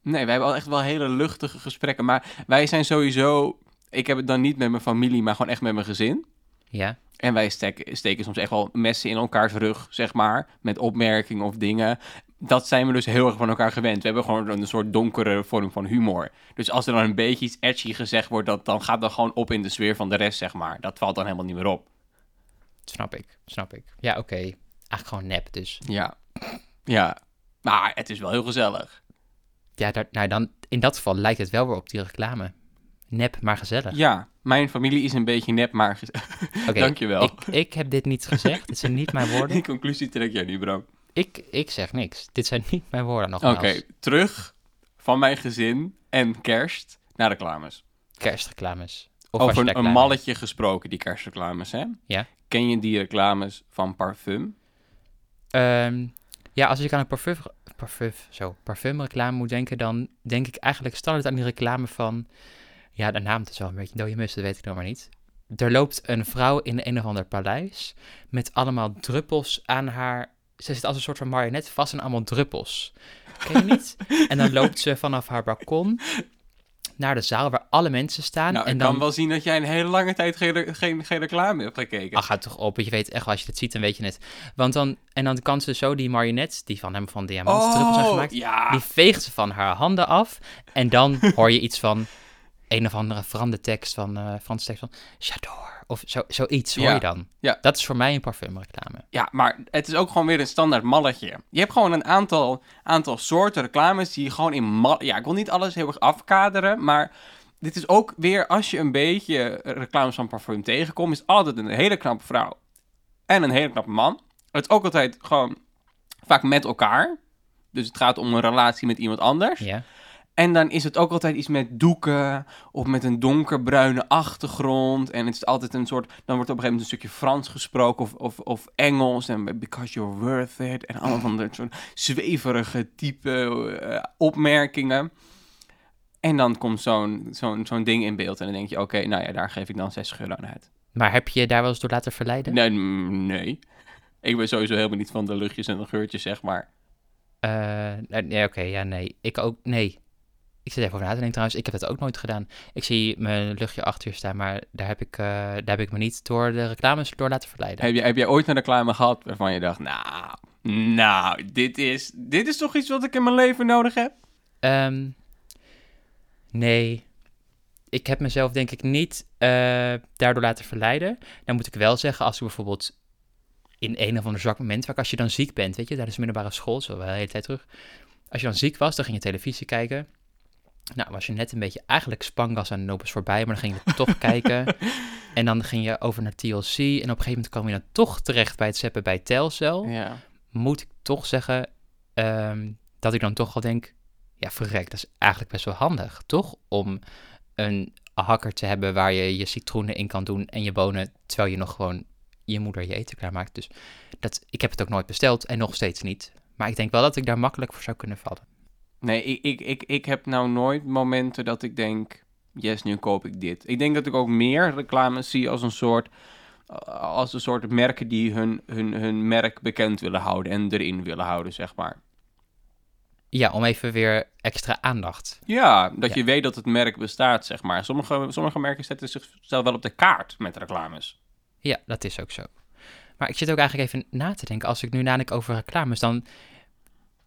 A: Nee, wij hebben al echt wel hele luchtige gesprekken. Maar wij zijn sowieso... Ik heb het dan niet met mijn familie, maar gewoon echt met mijn gezin.
B: Ja,
A: En wij steken, steken soms echt wel messen in elkaars rug, zeg maar. Met opmerkingen of dingen. Dat zijn we dus heel erg van elkaar gewend. We hebben gewoon een soort donkere vorm van humor. Dus als er dan een beetje iets edgy gezegd wordt, dat, dan gaat dat gewoon op in de sfeer van de rest, zeg maar. Dat valt dan helemaal niet meer op.
B: snap ik, snap ik. Ja, oké. Eigenlijk gewoon nep, dus.
A: Ja. Ja. Maar het is wel heel gezellig.
B: Ja, daar, nou dan, in dat geval lijkt het wel weer op die reclame. Nep, maar gezellig.
A: Ja, mijn familie is een beetje nep, maar gez-
B: Oké,
A: dankjewel.
B: Ik, ik heb dit niet gezegd. dit zijn niet mijn woorden.
A: Die conclusie trek jij niet, bro.
B: Ik, ik zeg niks. Dit zijn niet mijn woorden,
A: Oké,
B: nogmaals.
A: terug van mijn gezin en kerst naar reclames.
B: Kerstreclames. Of
A: Over een malletje gesproken, die kerstreclames, hè?
B: Ja.
A: Ken je die reclames van parfum?
B: Ehm, ja, als ik aan een parfum, parfum, zo, parfumreclame moet denken, dan denk ik eigenlijk standaard aan die reclame van... Ja, de naam is wel een beetje dode mus, dat weet ik nog maar niet. Er loopt een vrouw in een of ander paleis met allemaal druppels aan haar... Ze zit als een soort van marionet vast aan allemaal druppels. Ken je niet? en dan loopt ze vanaf haar balkon naar de zaal waar alle mensen staan.
A: nou,
B: en
A: ik
B: dan
A: kan wel zien dat jij een hele lange tijd geen, geen, geen reclame hebt gekeken.
B: Ach, houd toch op. Je weet echt, als je het ziet, dan weet je het. Want dan, en dan kan ze zo die marionet, die van hem van diamant druppels zijn gemaakt,
A: Oh, ja.
B: die veegt ze van haar handen af. En dan hoor je iets van een of andere veranderde tekst van, eh Franse tekst van J'adore. Of zo, zoiets hoor
A: Ja.
B: je dan.
A: Ja.
B: Dat is voor mij een parfumreclame.
A: Ja, maar het is ook gewoon weer een standaard malletje. Je hebt gewoon een aantal, aantal soorten reclames die je gewoon in mal... Ja, ik wil niet alles heel erg afkaderen, maar dit is ook weer... Als je een beetje reclames van parfum tegenkomt, is altijd een hele knappe vrouw en een hele knappe man. Het is ook altijd gewoon vaak met elkaar. Dus het gaat om een relatie met iemand anders.
B: Ja.
A: En dan is het ook altijd iets met doeken of met een donkerbruine achtergrond. En het is altijd een soort, dan wordt op een gegeven moment een stukje Frans gesproken of, of, of Engels. En because you're worth it. En allemaal van dat soort zweverige type eh, opmerkingen. En dan komt zo'n zo'n zo'n ding in beeld. En dan denk je, oké, nou ja, daar geef ik dan 60 euro aan uit.
B: Maar heb je je daar wel eens door laten verleiden?
A: Nee, mm, nee. Ik ben sowieso helemaal niet van de luchtjes en de geurtjes, zeg maar.
B: Eh, nee, nee, oké, ja, nee. Ik ook, nee. Ik zit even over na te denken trouwens. Ik heb dat ook nooit gedaan. Ik zie mijn luchtje achter je staan, maar daar heb ik, eh, daar heb ik me niet door de reclames door laten verleiden.
A: Heb, je, heb jij ooit een reclame gehad waarvan je dacht, nou, nou, dit is, dit is toch iets wat ik in mijn leven nodig heb?
B: Ehm, nee. Ik heb mezelf denk ik niet eh, daardoor laten verleiden. Dan moet ik wel zeggen, als ik bijvoorbeeld in een of ander zwak moment, vaak als je dan ziek bent, weet je, tijdens de middelbare school, zo wel de hele tijd terug. Als je dan ziek was, dan ging je televisie kijken. Nou, was je net een beetje eigenlijk spangas aan de nopers voorbij, maar dan ging je toch kijken. En dan ging je over naar TLC en op een gegeven moment kwam je dan toch terecht bij het zeppen bij Telcel
A: Ja.
B: moet ik toch zeggen ehm, dat ik dan toch wel denk, ja, verrek, dat is eigenlijk best wel handig, toch? Om een hakker te hebben waar je je citroenen in kan doen en je bonen, terwijl je nog gewoon je moeder je eten klaarmaakt. Dus dat, ik heb het ook nooit besteld en nog steeds niet. Maar ik denk wel dat ik daar makkelijk voor zou kunnen vallen.
A: Nee, ik, ik, ik, ik heb nou nooit momenten dat ik denk, yes, nu koop ik dit. Ik denk dat ik ook meer reclames zie als een soort, als een soort merken die hun, hun, hun merk bekend willen houden en erin willen houden, zeg maar.
B: Ja, om even weer extra aandacht.
A: Ja, dat
B: Ja.
A: je weet dat het merk bestaat, zeg maar. Sommige, sommige merken zetten zichzelf wel op de kaart met reclames.
B: Ja, dat is ook zo. Maar ik zit ook eigenlijk even na te denken. Als ik nu nadenk over reclames, dan...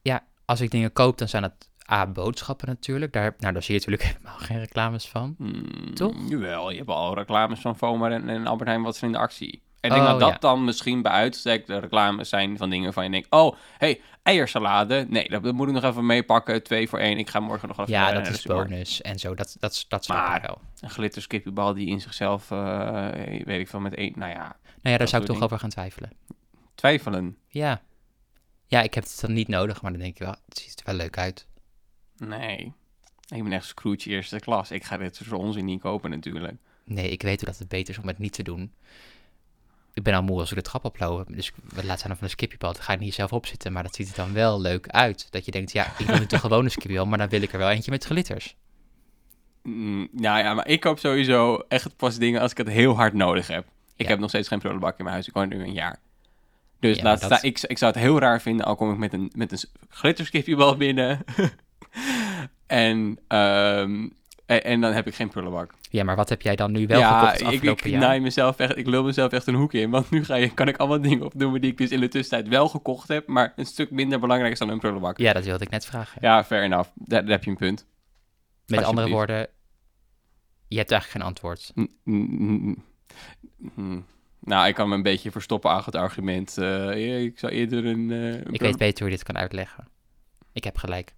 B: Ja, als ik dingen koop, dan zijn dat A, boodschappen natuurlijk. Daar, nou, daar zie je natuurlijk helemaal geen reclames van.
A: Hmm,
B: Toch?
A: Jawel, je hebt al reclames van Foma en, en Albert Heijn wat zijn in de actie. En ik denk
B: Oh,
A: dat dat
B: ja.
A: dan misschien bij uitstek de reclames zijn van dingen van je denkt... Oh, hey, eiersalade. Nee, dat, dat moet ik nog even meepakken. Twee voor één. Ik ga morgen nog even
B: Ja,
A: eh,
B: dat
A: de
B: is bonus en zo. Dat, dat, dat snap
A: Maar-
B: wel.
A: Een glitterskippiebal die in zichzelf, eh, weet ik veel, met één... Nou ja,
B: Nou ja, daar zou ik toch over gaan twijfelen.
A: twijfelen.
B: Ja. Ja, ik heb het dan niet nodig, maar dan denk ik wel, het ziet er wel leuk uit.
A: Nee. Ik ben echt Scrooge eerste klas. Ik ga dit soort onzin niet kopen natuurlijk.
B: Nee, ik weet dat het beter is om het niet te doen. ik ben al moe als ik de trap oploop. Dus we laten staan van een skipjebal. Dan ga je niet zelf opzitten. Maar dat ziet er dan wel leuk uit. Dat je denkt, ja, ik wil niet de gewone skipjebal. Maar dan wil ik er wel eentje met glitters.
A: Mm, nou ja, maar ik koop sowieso echt pas dingen als ik het heel hard nodig heb. Ik
B: Ja.
A: heb nog steeds geen prullenbak in mijn huis. Ik woon nu een jaar. Dus
B: Ja,
A: laat
B: dat-
A: staan, ik, ik zou het heel raar vinden, al kom ik met een, met een glitterskipjebal binnen. en, ehm, en, en dan heb ik geen prullenbak.
B: Ja, maar wat heb jij dan nu wel
A: ja,
B: gekocht
A: ik, ik, naai mezelf echt, ik lul mezelf echt een hoek in. Want nu ga je, kan ik allemaal dingen opnoemen die ik dus in de tussentijd wel gekocht heb. Maar een stuk minder belangrijk is dan een prullenbak.
B: Ja, dat wilde ik net vragen.
A: Ja, fair enough. Daar, daar heb je een punt.
B: Met andere woorden, je hebt eigenlijk geen antwoord.
A: Mm, mm, mm, mm. Nou, ik kan me een beetje verstoppen achter het argument. eh, ik zou eerder een... eh, een
B: Ik weet beter hoe je dit kan uitleggen. Ik heb gelijk.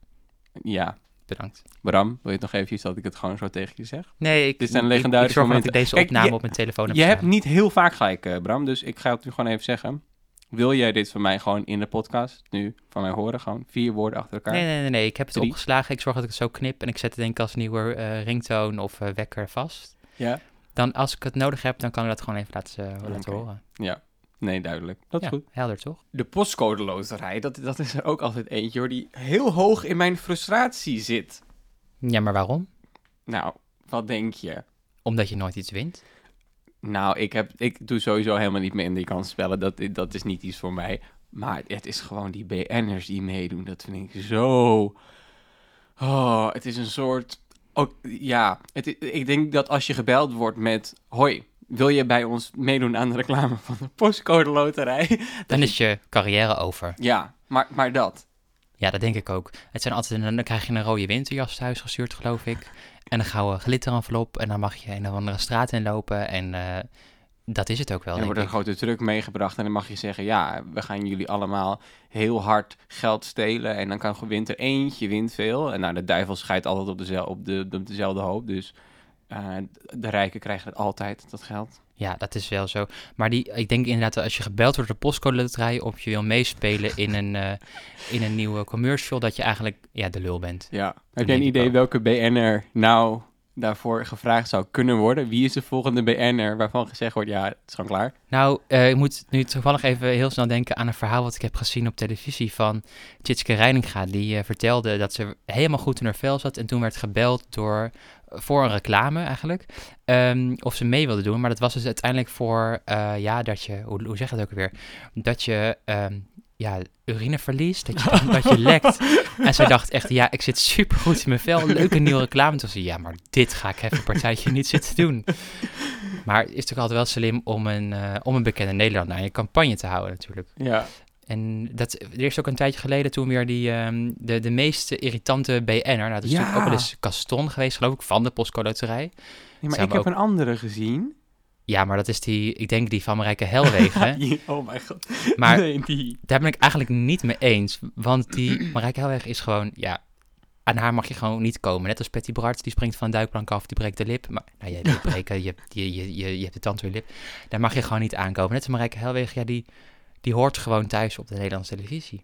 A: Ja,
B: Bedankt.
A: Bram, wil je het nog eventjes dat ik het gewoon zo tegen je zeg?
B: Nee, ik,
A: Dit zijn legendarische
B: ik dat ik deze
A: Kijk,
B: opname
A: je-
B: op mijn telefoon heb
A: Je hebt niet heel vaak gelijk, eh, Bram, dus ik ga het nu gewoon even zeggen. Wil jij dit van mij gewoon in de podcast nu van mij horen? Gewoon vier woorden achter elkaar?
B: Nee, nee, nee, nee. Ik heb het
A: Drie.
B: opgeslagen. Ik zorg dat ik het zo knip. En ik zet het denk ik als nieuwe eh, ringtoon of wekker vast.
A: Ja?
B: Dan als ik het nodig heb, dan kan ik dat gewoon even laten, eh, laten horen.
A: Ja. Nee, duidelijk. Dat is
B: ja,
A: goed.
B: helder toch?
A: De postcode loterij, dat, dat is er ook altijd eentje hoor, die heel hoog in mijn frustratie zit.
B: Ja, maar waarom?
A: Nou, wat denk je?
B: Omdat je nooit iets wint.
A: Nou, ik, heb, ik doe sowieso helemaal niet meer in die kansspellen. Dat, dat is niet iets voor mij. Maar het is gewoon die BN'ers die meedoen. Dat vind ik zo... Oh, het is een soort... Ook, ja, het, ik denk dat als je gebeld wordt met... Hoi, wil je bij ons meedoen aan de reclame van de postcode loterij?
B: Dan is je carrière over.
A: Ja, maar, maar dat.
B: Ja, dat denk ik ook. Het zijn altijd, dan krijg je een rode winterjas thuis gestuurd, geloof ik. En een gouden glitterenvelop. En dan mag je een of andere straat inlopen. En eh, dat is het ook wel,
A: er wordt een
B: ik.
A: grote truck meegebracht en dan mag je zeggen... Ja, we gaan jullie allemaal heel hard geld stelen. En dan kan wint er eentje, wint veel. En nou, de duivel scheidt altijd op, dezel, op, de, op dezelfde hoop. Dus eh, de rijken krijgen het altijd, dat geld.
B: Ja, dat is wel zo. Maar die, ik denk inderdaad dat als je gebeld wordt door de postcode loterij... of je wil meespelen in een, eh, in een nieuwe commercial... dat je eigenlijk ja, de lul bent.
A: Ja. Heb jij een idee welke BN'er nou daarvoor gevraagd zou kunnen worden? Wie is de volgende BN'er waarvan gezegd wordt... Ja, het is gewoon klaar?
B: Nou, eh, ik moet nu toevallig even heel snel denken aan een verhaal wat ik heb gezien op televisie van Tjitske Reininga. Die eh, vertelde dat ze helemaal goed in haar vel zat en toen werd gebeld door, voor een reclame eigenlijk, ehm, of ze mee wilde doen. Maar dat was dus uiteindelijk voor, eh, ja, dat je, hoe, zeg je het ook weer, dat je... ehm, ja, urine verliest, dat je, dat je lekt. En zij dacht echt, ja, ik zit super goed in mijn vel. Leuke nieuwe reclame. Toen zei ze, ja, maar dit ga ik even een partijtje niet zitten doen. Maar het is toch altijd wel slim om een, eh, om een bekende Nederlander aan je campagne te houden natuurlijk.
A: Ja.
B: En dat, er is ook een tijdje geleden toen weer die, ehm, de, de meest irritante BN'er. Nou, dat is
A: Ja.
B: natuurlijk ook wel eens Caston geweest, geloof ik, van de postcode loterij.
A: Nee, maar ik heb een andere gezien.
B: Ja, maar dat is die, ik denk die van Marijke Helwegen.
A: oh mijn god.
B: Maar
A: Nee, die.
B: daar ben ik eigenlijk niet mee eens. Want die Marijke Helwegen is gewoon, ja, aan haar mag je gewoon niet komen. Net als Patty Bart, die springt van een duikplank af, die breekt de lip. Maar, nou ja, die breken, je, hebt- je, je, je, je hebt de tand door je lip. Daar mag je gewoon niet aankomen. Net als Marijke Helwegen, ja, die, die hoort gewoon thuis op de Nederlandse televisie.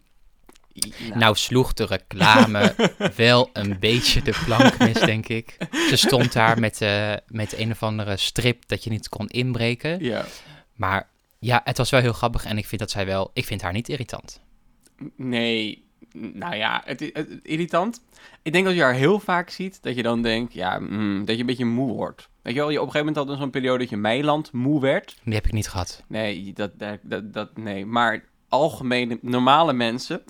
B: Nou, sloeg de reclame wel een beetje de plank mis, denk ik. Ze stond daar met, eh, met een of andere strip dat je niet kon inbreken.
A: Ja.
B: Maar ja, het was wel heel grappig en ik vind dat zij wel... Ik vind haar niet irritant.
A: Nee, nou ja, het is irritant. Ik denk dat je haar heel vaak ziet, dat je dan denkt, ja, mm, dat je een beetje moe wordt. Weet je wel, je op een gegeven moment had zo'n periode dat je Meiland moe werd.
B: Die heb ik niet gehad.
A: Nee, dat, dat, dat, dat nee. Maar algemene, normale mensen,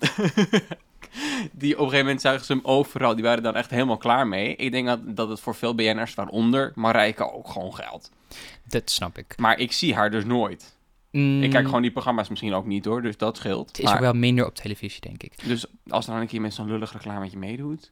A: die op een gegeven moment zagen ze hem overal, die waren dan echt helemaal klaar mee. Ik denk dat, dat het voor veel BN'ers, waaronder Marijke, ook gewoon geldt.
B: Dat snap ik.
A: Maar ik zie haar dus nooit.
B: Mm,
A: Ik kijk gewoon die programma's misschien ook niet hoor, dus dat scheelt.
B: Het is
A: Maar-
B: ook wel minder op televisie, denk ik.
A: Dus als er dan een keer met zo'n lullig reclametje meedoet.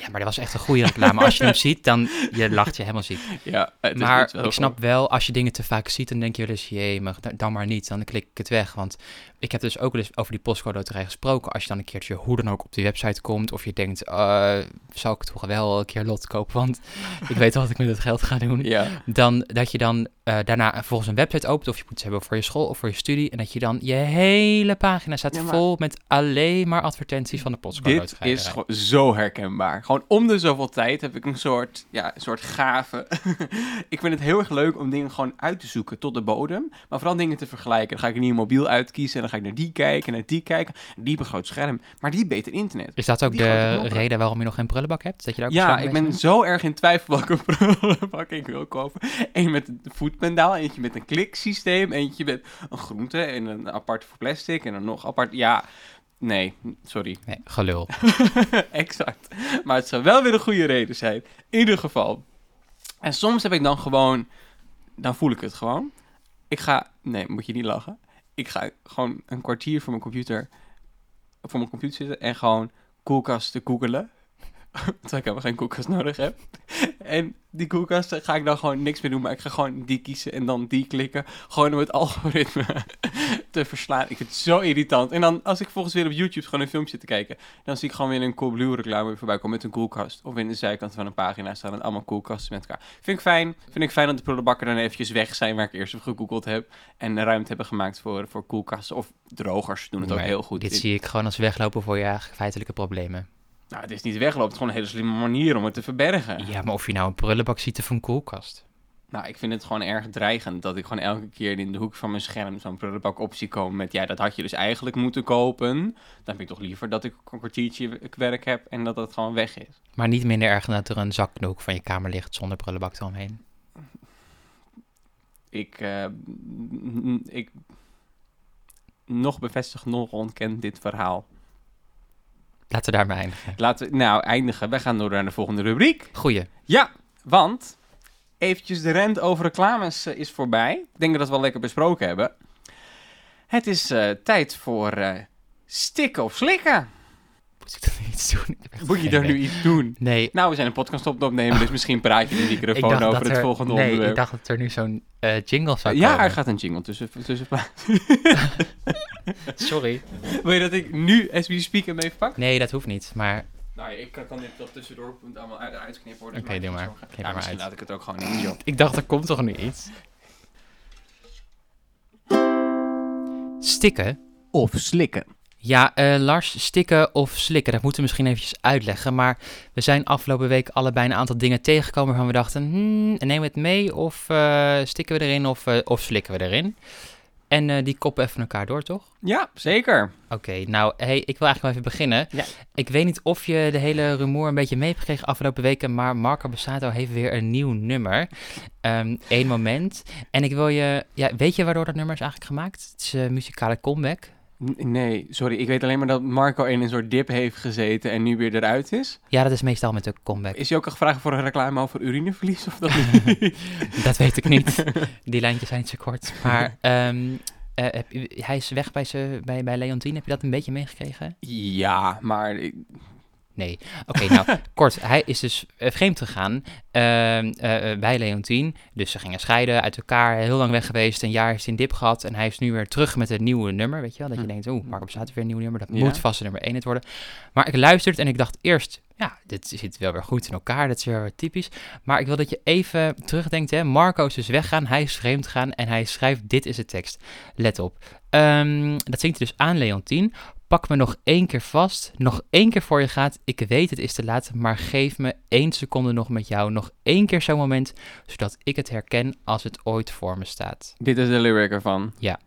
B: Ja, maar dat was echt een goede reclame. Als je hem ziet, dan je lacht je helemaal ziek.
A: Ja, het is
B: maar ik snap wel, als je dingen te vaak ziet, dan denk je wel eens, jee, maar dan maar niet. Dan klik ik het weg. Want ik heb dus ook wel eens over die postcode loterij gesproken. Als je dan een keertje hoe dan ook op die website komt, of je denkt, eh, zou ik toch wel een keer lot kopen, want ik weet wel wat ik met het geld ga doen.
A: Ja,
B: Dan dat je dan eh, daarna vervolgens een website opent, of je moet het hebben voor je school of voor je studie, en dat je dan je hele pagina staat
A: Ja, maar-
B: vol met alleen maar advertenties van de postcode
A: dit
B: loterij.
A: is gewoon zo herkenbaar. Gewoon om de zoveel tijd heb ik een soort, ja, een soort gave. ik vind het heel erg leuk om dingen gewoon uit te zoeken tot de bodem. Maar vooral dingen te vergelijken. Dan ga ik een nieuw mobiel uitkiezen en dan ga ik naar die kijken en naar die kijken. Die heeft een groot scherm, maar die beter internet.
B: Is dat ook
A: Die
B: de reden waarom je nog geen prullenbak hebt? Dat je daar ook
A: Ja, ik ben zo erg in twijfel welke prullenbak ik wil kopen. Eén met een voetpendaal, eentje met een kliksysteem, eentje met een groente en een apart voor plastic en dan nog apart. Ja, nee, sorry.
B: Nee, gelul.
A: exact. Maar het zou wel weer een goede reden zijn. In ieder geval. En soms heb ik dan gewoon, dan voel ik het gewoon. Ik ga, nee, moet je niet lachen. Ik ga gewoon een kwartier voor mijn computer, voor mijn computer zitten en gewoon koelkasten googelen. Terwijl ik helemaal geen koelkast nodig heb. En die koelkasten ga ik dan gewoon niks meer doen, maar ik ga gewoon die kiezen en dan die klikken. Gewoon om het algoritme te verslaan. Ik vind het zo irritant. En dan, als ik volgens weer op YouTube gewoon een filmpje zit te kijken, dan zie ik gewoon weer een Coolblue reclame voorbij komen met een koelkast. Of in de zijkant van een pagina staan dan allemaal koelkasten met elkaar. Vind ik fijn. Vind ik fijn dat de prullenbakken dan eventjes weg zijn waar ik eerst op gegoogeld heb. En ruimte hebben gemaakt voor, voor koelkasten. Of drogers doen het ook heel goed.
B: Dit zie ik gewoon als weglopen voor je feitelijke problemen.
A: Nou, het is niet weglopen. Het is gewoon een hele slimme manier om het te verbergen.
B: Ja, maar of je nou een prullenbak ziet of een koelkast.
A: Nou, ik vind het gewoon erg dreigend dat ik gewoon elke keer in de hoek van mijn scherm zo'n prullenbak optie komen met ja, dat had je dus eigenlijk moeten kopen. Dan heb ik toch liever dat ik een kwartiertje werk heb en dat het gewoon weg is.
B: Maar niet minder erg dat er een zak in de hoek van je kamer ligt zonder prullenbak eromheen.
A: Ik, eh, ik nog bevestigd, nog ontkend dit verhaal.
B: Laten we daarmee eindigen.
A: Laten we nou eindigen. We gaan door naar de volgende rubriek.
B: Goeie.
A: Ja, want eventjes de rent over reclames eh, is voorbij. Ik denk dat we het wel lekker besproken hebben. Het is eh, tijd voor eh, stikken of slikken.
B: Moet ik dat iets doen? Echt
A: Moet je daar nu iets doen?
B: Nee.
A: Nou, we zijn een podcast op opnemen, dus misschien praat je de
B: Ik
A: microfoon
B: dacht
A: over
B: dat
A: het
B: er,
A: volgende
B: nee,
A: onderwerp.
B: ik dacht dat er nu zo'n eh, jingle zou
A: ja,
B: komen.
A: er gaat een jingle tussen, tussen
B: Sorry.
A: Wil je dat ik nu, as we speak, hem even pak?
B: Nee, dat hoeft niet. Maar
A: Nou, ik kan dit tot tussendoor allemaal uit, uitknippen worden.
B: Oké, doe maar.
A: Ja,
B: maar
A: misschien
B: uit.
A: laat ik het ook gewoon in, joh.
B: ik dacht, er komt toch nu iets? Stikken?
A: Of slikken.
B: Ja, eh, Lars, stikken of slikken, dat moeten we misschien eventjes uitleggen. Maar we zijn afgelopen week allebei een aantal dingen tegengekomen waarvan we dachten, hmm, nemen we het mee of eh, stikken we erin of, eh, of slikken we erin? En die koppen even elkaar door, toch?
A: Ja, zeker.
B: Oké, nou, hey, ik wil eigenlijk wel even beginnen.
A: Ja.
B: Ik weet niet of je de hele rumoer een beetje mee hebt gekregen afgelopen weken, maar Marco Bassato heeft weer een nieuw nummer. Eén moment. En ik wil je, ja, weet je waardoor dat nummer is eigenlijk gemaakt? Het is een muzikale comeback.
A: Nee, sorry. Ik weet alleen maar dat Marco in een soort dip heeft gezeten en nu weer eruit is.
B: Ja, dat is meestal met de comeback.
A: Is hij ook al gevraagd voor een reclame over urineverlies of dat?
B: Dat weet ik niet. Die lijntjes zijn te kort. Maar ehm, eh, heb hij is weg bij, ze, bij, bij Leontine. Heb je dat een beetje meegekregen?
A: ja, maar ik-
B: Nee. Oké, nou, kort. Hij is dus eh, vreemd gegaan eh, bij Leontien. Dus ze gingen scheiden, uit elkaar, heel lang weg geweest. Een jaar heeft hij een dip gehad. En hij is nu weer terug met een nieuwe nummer, weet je wel. Dat je
A: Hm.
B: denkt, oeh, Marco staat weer een nieuw nummer. Dat
A: Ja.
B: moet vast de nummer 1 het worden. Maar ik luisterde en ik dacht eerst, ja, dit zit wel weer goed in elkaar. Dat is weer typisch. Maar ik wil dat je even terugdenkt, hè. Marco is dus weggaan, hij is vreemd gegaan en hij schrijft, dit is de tekst. Let op. Ehm, dat zingt hij dus aan Leontien. Pak me nog één keer vast, nog één keer voor je gaat. Ik weet het is te laat, maar geef me één seconde nog met jou. Nog één keer zo'n moment, zodat ik het herken als het ooit voor me staat.
A: dit is de lyric ervan.
B: Ja.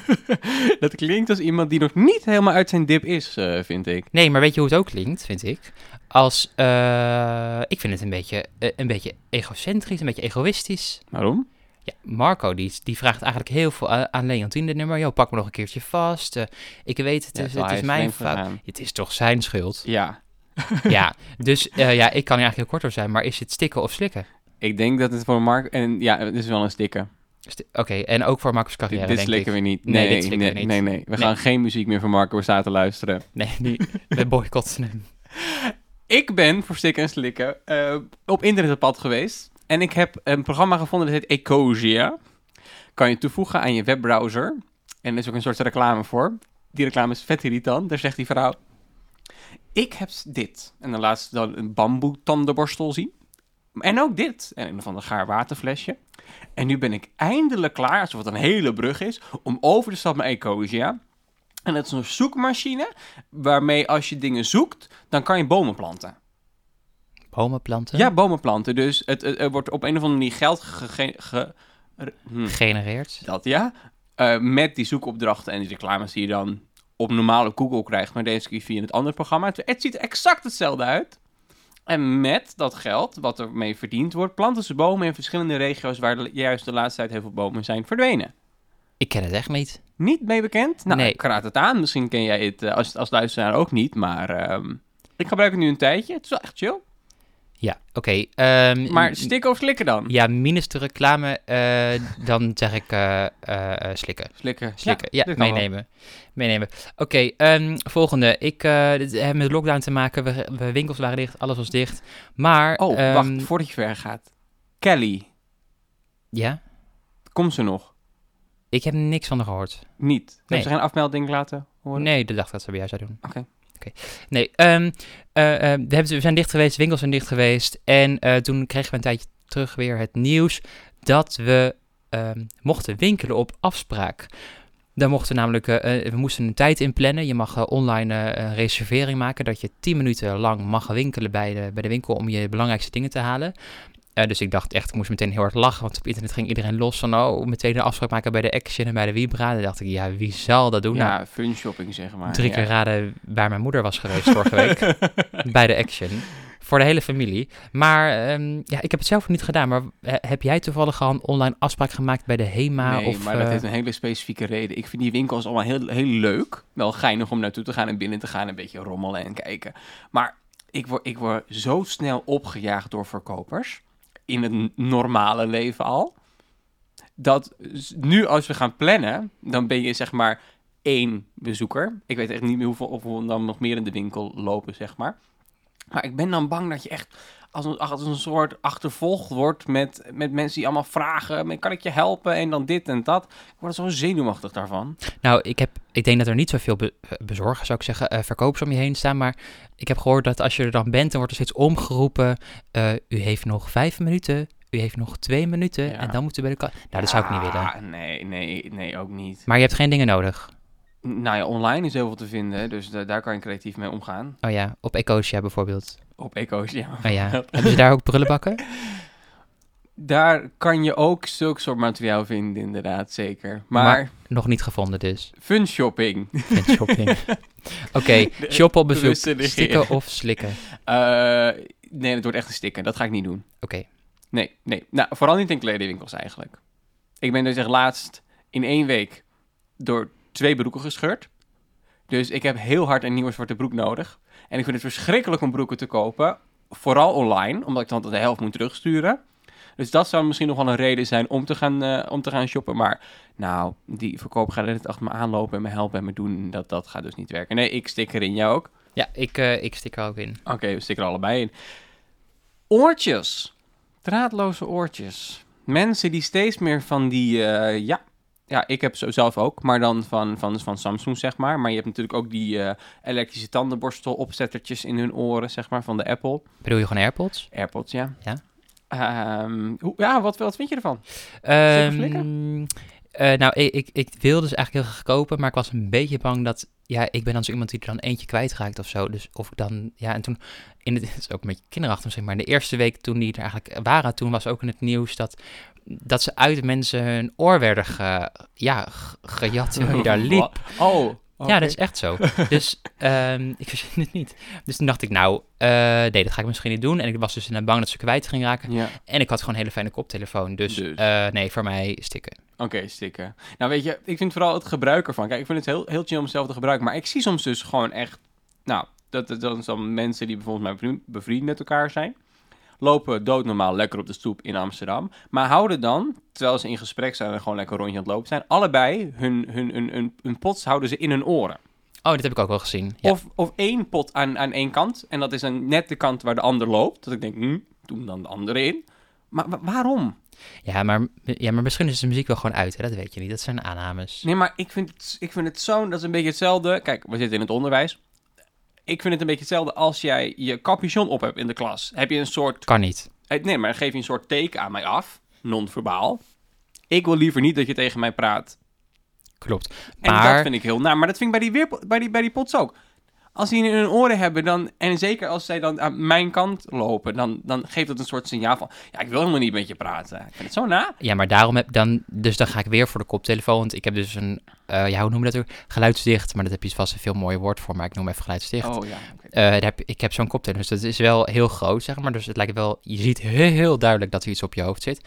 A: dat klinkt als iemand die nog niet helemaal uit zijn dip is, eh, vind ik.
B: Nee, maar weet je hoe het ook klinkt, vind ik? Als, eh, ik vind het een beetje, eh, een beetje egocentrisch, een beetje egoïstisch.
A: Waarom?
B: Ja, Marco die, die vraagt eigenlijk heel veel aan, Leontien dit nummer. Yo, pak me nog een keertje vast. Eh, ik weet het,
A: Ja,
B: is, het is mijn fout. Het is toch zijn schuld?
A: Ja,
B: ja, dus eh, ja, ik kan hier eigenlijk heel kort over zijn. Maar is het stikken of slikken?
A: ik denk dat het voor Marco... En ja, het is wel een stikken.
B: Sti- Oké, en ook voor Marco's
A: Dit,
B: carrière,
A: dit
B: denk
A: slikken
B: ik.
A: we niet.
B: Nee,
A: Nee,
B: dit
A: nee,
B: we niet.
A: nee, nee. We gaan geen muziek meer van Marco Borsato luisteren.
B: Nee, die, we boycotten hem.
A: Ik ben voor stikken en slikken op internet op pad geweest. En ik heb een programma gevonden dat heet Ecosia. Kan je toevoegen aan je webbrowser. En er is ook een soort reclame voor. Die reclame is vet irritant. Daar zegt die vrouw... Ik heb dit. En dan laat ze dan een bamboe tandenborstel zien. En ook dit. En een van een gaar waterflesje. En nu ben ik eindelijk klaar, alsof het een hele brug is, om over te stappen naar Ecosia. En dat is een zoekmachine waarmee als je dingen zoekt, dan kan je bomen planten.
B: Bomen planten?
A: Ja, bomen planten. Dus het, er wordt op een of andere manier geld gege- ge- hm,
B: Genereerd?
A: dat ja. Eh, met die zoekopdrachten en die reclames die je dan op normale Google krijgt, maar deze keer via het andere programma. Het ziet er exact hetzelfde uit. En met dat geld, wat ermee verdiend wordt, planten ze bomen in verschillende regio's waar de- juist de laatste tijd heel veel bomen zijn verdwenen.
B: Ik ken het echt niet.
A: Niet mee bekend? Nou,
B: Nee.
A: ik raad het aan. Misschien ken jij het eh, als, als luisteraar ook niet, maar ehm, ik gebruik het nu een tijdje. Het is wel echt chill.
B: Ja, oké. ehm,
A: Maar stikken of slikken dan?
B: Ja, minus de reclame, eh, dan zeg ik eh, eh, eh, slikken.
A: Slikken.
B: Slikken, ja,
A: wel.
B: meenemen. Meenemen. Oké, ehm, volgende. Ik dit heeft met lockdown te maken. We, we winkels waren dicht, alles was dicht. Maar,
A: Oh,
B: ehm,
A: wacht, voordat je ver gaat. Kelly,
B: Ja,
A: komt ze nog?
B: ik heb niks van haar gehoord.
A: Niet.
B: Nee.
A: Hebben ze geen afmelding laten horen?
B: Nee, de dag dat ze bij jou zou doen.
A: Oké.
B: Nee, ehm, eh, eh, we, zijn dicht geweest, winkels zijn dicht geweest. En eh, toen kregen we een tijdje terug weer het nieuws dat we ehm, mochten winkelen op afspraak. Dan mochten we namelijk, eh, we moesten een tijd inplannen. Je mag online een reservering maken dat je 10 minuten lang mag winkelen bij de, bij de winkel om je belangrijkste dingen te halen. Eh, dus ik dacht echt, ik moest meteen heel hard lachen, want op internet ging iedereen los van, oh, meteen een afspraak maken bij de Action en bij de Vibra. Dan dacht ik, ja, wie zal dat doen? Nou,
A: Ja, fun shopping zeg maar.
B: Drie
A: ja.
B: keer raden waar mijn moeder was geweest vorige week. bij de Action. Voor de hele familie. Maar ehm, ja, ik heb het zelf niet gedaan. Maar heb jij toevallig al een online afspraak gemaakt bij de HEMA?
A: nee,
B: of,
A: maar dat
B: eh,
A: heeft een hele specifieke reden. Ik vind die winkels allemaal heel, heel leuk. Wel geinig om naartoe te gaan en binnen te gaan. Een beetje rommelen en kijken. Maar ik word, ik word zo snel opgejaagd door verkopers. In het normale leven al. Dat nu als we gaan plannen, dan ben je zeg maar één bezoeker. Ik weet echt niet meer hoeveel, of we dan nog meer in de winkel lopen, zeg maar. Maar ik ben dan bang dat je echt als een, als een soort achtervolgd wordt met, met mensen die allemaal vragen: kan ik je helpen? En dan dit en dat. Ik word zo zenuwachtig daarvan.
B: Nou, ik, heb, ik denk dat er niet zoveel be eh, bezorgers, zou ik zeggen, eh, verkopers om je heen staan. Maar ik heb gehoord dat als je er dan bent, dan wordt er steeds omgeroepen. eh, u heeft nog vijf minuten. U heeft nog twee minuten.
A: Ja.
B: En dan moet u bij de kassa. Nou, dat zou ik niet willen.
A: Ah, Nee, nee, nee, ook niet.
B: Maar je hebt geen dingen nodig.
A: Nou ja, online is heel veel te vinden, dus da- daar kan je creatief mee omgaan.
B: Oh ja, op Ecosia bijvoorbeeld.
A: Op Eco's, ja.
B: Oh ja. Hebben ze daar ook prullenbakken?
A: Daar kan je ook zulk soort materiaal vinden, inderdaad, zeker. Maar,
B: Maar- Nog niet gevonden dus.
A: fun shopping.
B: Vind shopping. Oké, shoppen op bezoek. Stikken of slikken?
A: Eh, nee, het wordt echt een stikken. Dat ga ik niet doen.
B: Oké.
A: Nee, nee. Nou, vooral niet in kledingwinkels eigenlijk. Ik ben dus echt laatst in één week door twee broeken gescheurd. Dus ik heb heel hard een nieuwe zwarte broek nodig. En ik vind het verschrikkelijk om broeken te kopen. Vooral online, omdat ik dan de helft moet terugsturen. Dus dat zou misschien nog wel een reden zijn om te gaan, eh, om te gaan shoppen. Maar nou, die verkoper gaat net achter me aanlopen en me helpen en me doen. Dat, dat gaat dus niet werken. Nee, ik stik erin. Jij ook?
B: Ja, ik, eh, ik stik er ook in.
A: Oké, we stikken er allebei in. Oortjes. Draadloze oortjes. Mensen die steeds meer van die, eh, ja, ja, ik heb zo zelf ook, maar dan van, van, van Samsung, zeg maar. Maar je hebt natuurlijk ook die eh, elektrische tandenborstel opzettertjes in hun oren, zeg maar, van de Apple.
B: Bedoel je gewoon AirPods?
A: AirPods, ja.
B: Ja.
A: Hoe, ja, wat, wat vind je ervan?
B: Ehm, eh, nou, ik, ik, ik wilde dus eigenlijk heel graag kopen, maar ik was een beetje bang dat... Ja, ik ben dan zo iemand die er dan eentje kwijtraakt of zo. Dus of ik dan... Ja, en toen... In het, het is ook een beetje kinderachtig misschien, maar in de eerste week toen die er eigenlijk waren... Toen was ook in het nieuws dat, dat ze uit mensen hun oor werden ge, ja, ge- gejat terwijl je daar liep.
A: Oh,
B: Ja, dat is echt zo. Dus ehm, ik verzin het niet. Dus toen dacht ik, nou, eh, nee, dat ga ik misschien niet doen. En ik was dus inderdaad bang dat ze kwijt ging raken.
A: Ja,
B: En ik had gewoon een hele fijne koptelefoon. Dus,
A: Dus.
B: eh, nee, voor mij stikken.
A: oké, stikken. Nou, weet je, ik vind vooral het gebruik ervan. Kijk, ik vind het heel, heel chill om zelf te gebruiken. Maar ik zie soms dus gewoon echt... Nou, dat, dat, dat mensen die bijvoorbeeld mijn vriend, bevriend met elkaar zijn. Lopen doodnormaal lekker op de stoep in Amsterdam. Maar houden dan, terwijl ze in gesprek zijn en gewoon lekker een rondje aan het lopen zijn... allebei hun, hun, hun, hun, hun pots houden ze in hun oren.
B: Oh, dit heb ik ook wel gezien. Ja.
A: Of, of één pot aan, aan één kant. En dat is dan net de kant waar de ander loopt. Dat ik denk, hm, doe dan de andere in. Maar wa- waarom?
B: Ja, maar, ja, maar misschien is de muziek wel gewoon uit, hè? dat weet je niet. Dat zijn aannames.
A: Nee, maar ik vind het, ik vind het zo, dat is een beetje hetzelfde. Kijk, we zitten in het onderwijs. Ik vind het een beetje hetzelfde als jij je capuchon op hebt in de klas. Heb je een soort,
B: Kan niet.
A: eh, nee, maar geef je een soort teken aan mij af, non-verbaal. Ik wil liever niet dat je tegen mij praat.
B: Klopt.
A: En
B: Maar-
A: dat vind ik heel naar. Maar dat vind ik bij die, weer, bij die, bij die pots ook. Als die in hun oren hebben, dan, en zeker als zij dan aan mijn kant lopen, dan, dan geeft dat een soort signaal van, ja, ik wil helemaal niet met je praten. Ik vind het zo na.
B: Ja, maar daarom heb dan, dus dan ga ik weer voor de koptelefoon. Want ik heb dus een, eh, ja, hoe noem je dat ook? Geluidsdicht, maar dat heb je vast een veel mooier woord voor, maar ik noem even geluidsdicht.
A: Oh ja, oké.
B: Eh, heb, ik heb zo'n koptelefoon, dus dat is wel heel groot, zeg maar. Dus het lijkt wel, je ziet heel, heel duidelijk dat er iets op je hoofd zit.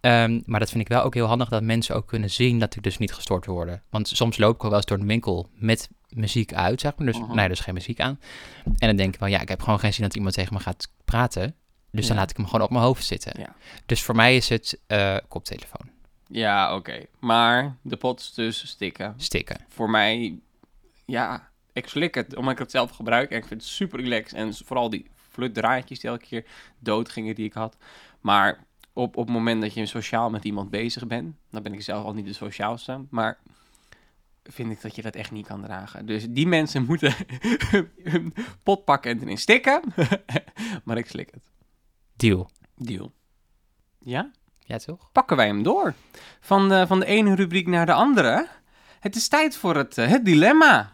B: Ehm, maar dat vind ik wel ook heel handig, dat mensen ook kunnen zien dat ik dus niet gestoord worden. Want soms loop ik wel eens door een winkel met muziek uit, zeg maar. Dus,
A: Mhm.
B: nee, er is geen muziek aan. En dan denk ik van, ja, ik heb gewoon geen zin dat iemand tegen me gaat praten. Dus dan laat ik hem gewoon op mijn hoofd zitten.
A: Ja.
B: Dus voor mij is het eh, koptelefoon,
A: Ja, oké. Maar de pot dus stikken.
B: stikken.
A: Voor mij, ja, ik slik het omdat ik het zelf gebruik. En ik vind het super relaxed. En vooral die flutdraadjes die elke keer dood gingen die ik had. Maar op, op het moment dat je sociaal met iemand bezig bent, dan ben ik zelf al niet de sociaalste. Maar vind ik dat je dat echt niet kan dragen. Dus die mensen moeten hun pot pakken en erin stikken. maar ik slik het.
B: Deal.
A: Deal. Ja?
B: Ja, toch?
A: pakken wij hem door. Van de, van de ene rubriek naar de andere. Het is tijd voor het, eh, het dilemma.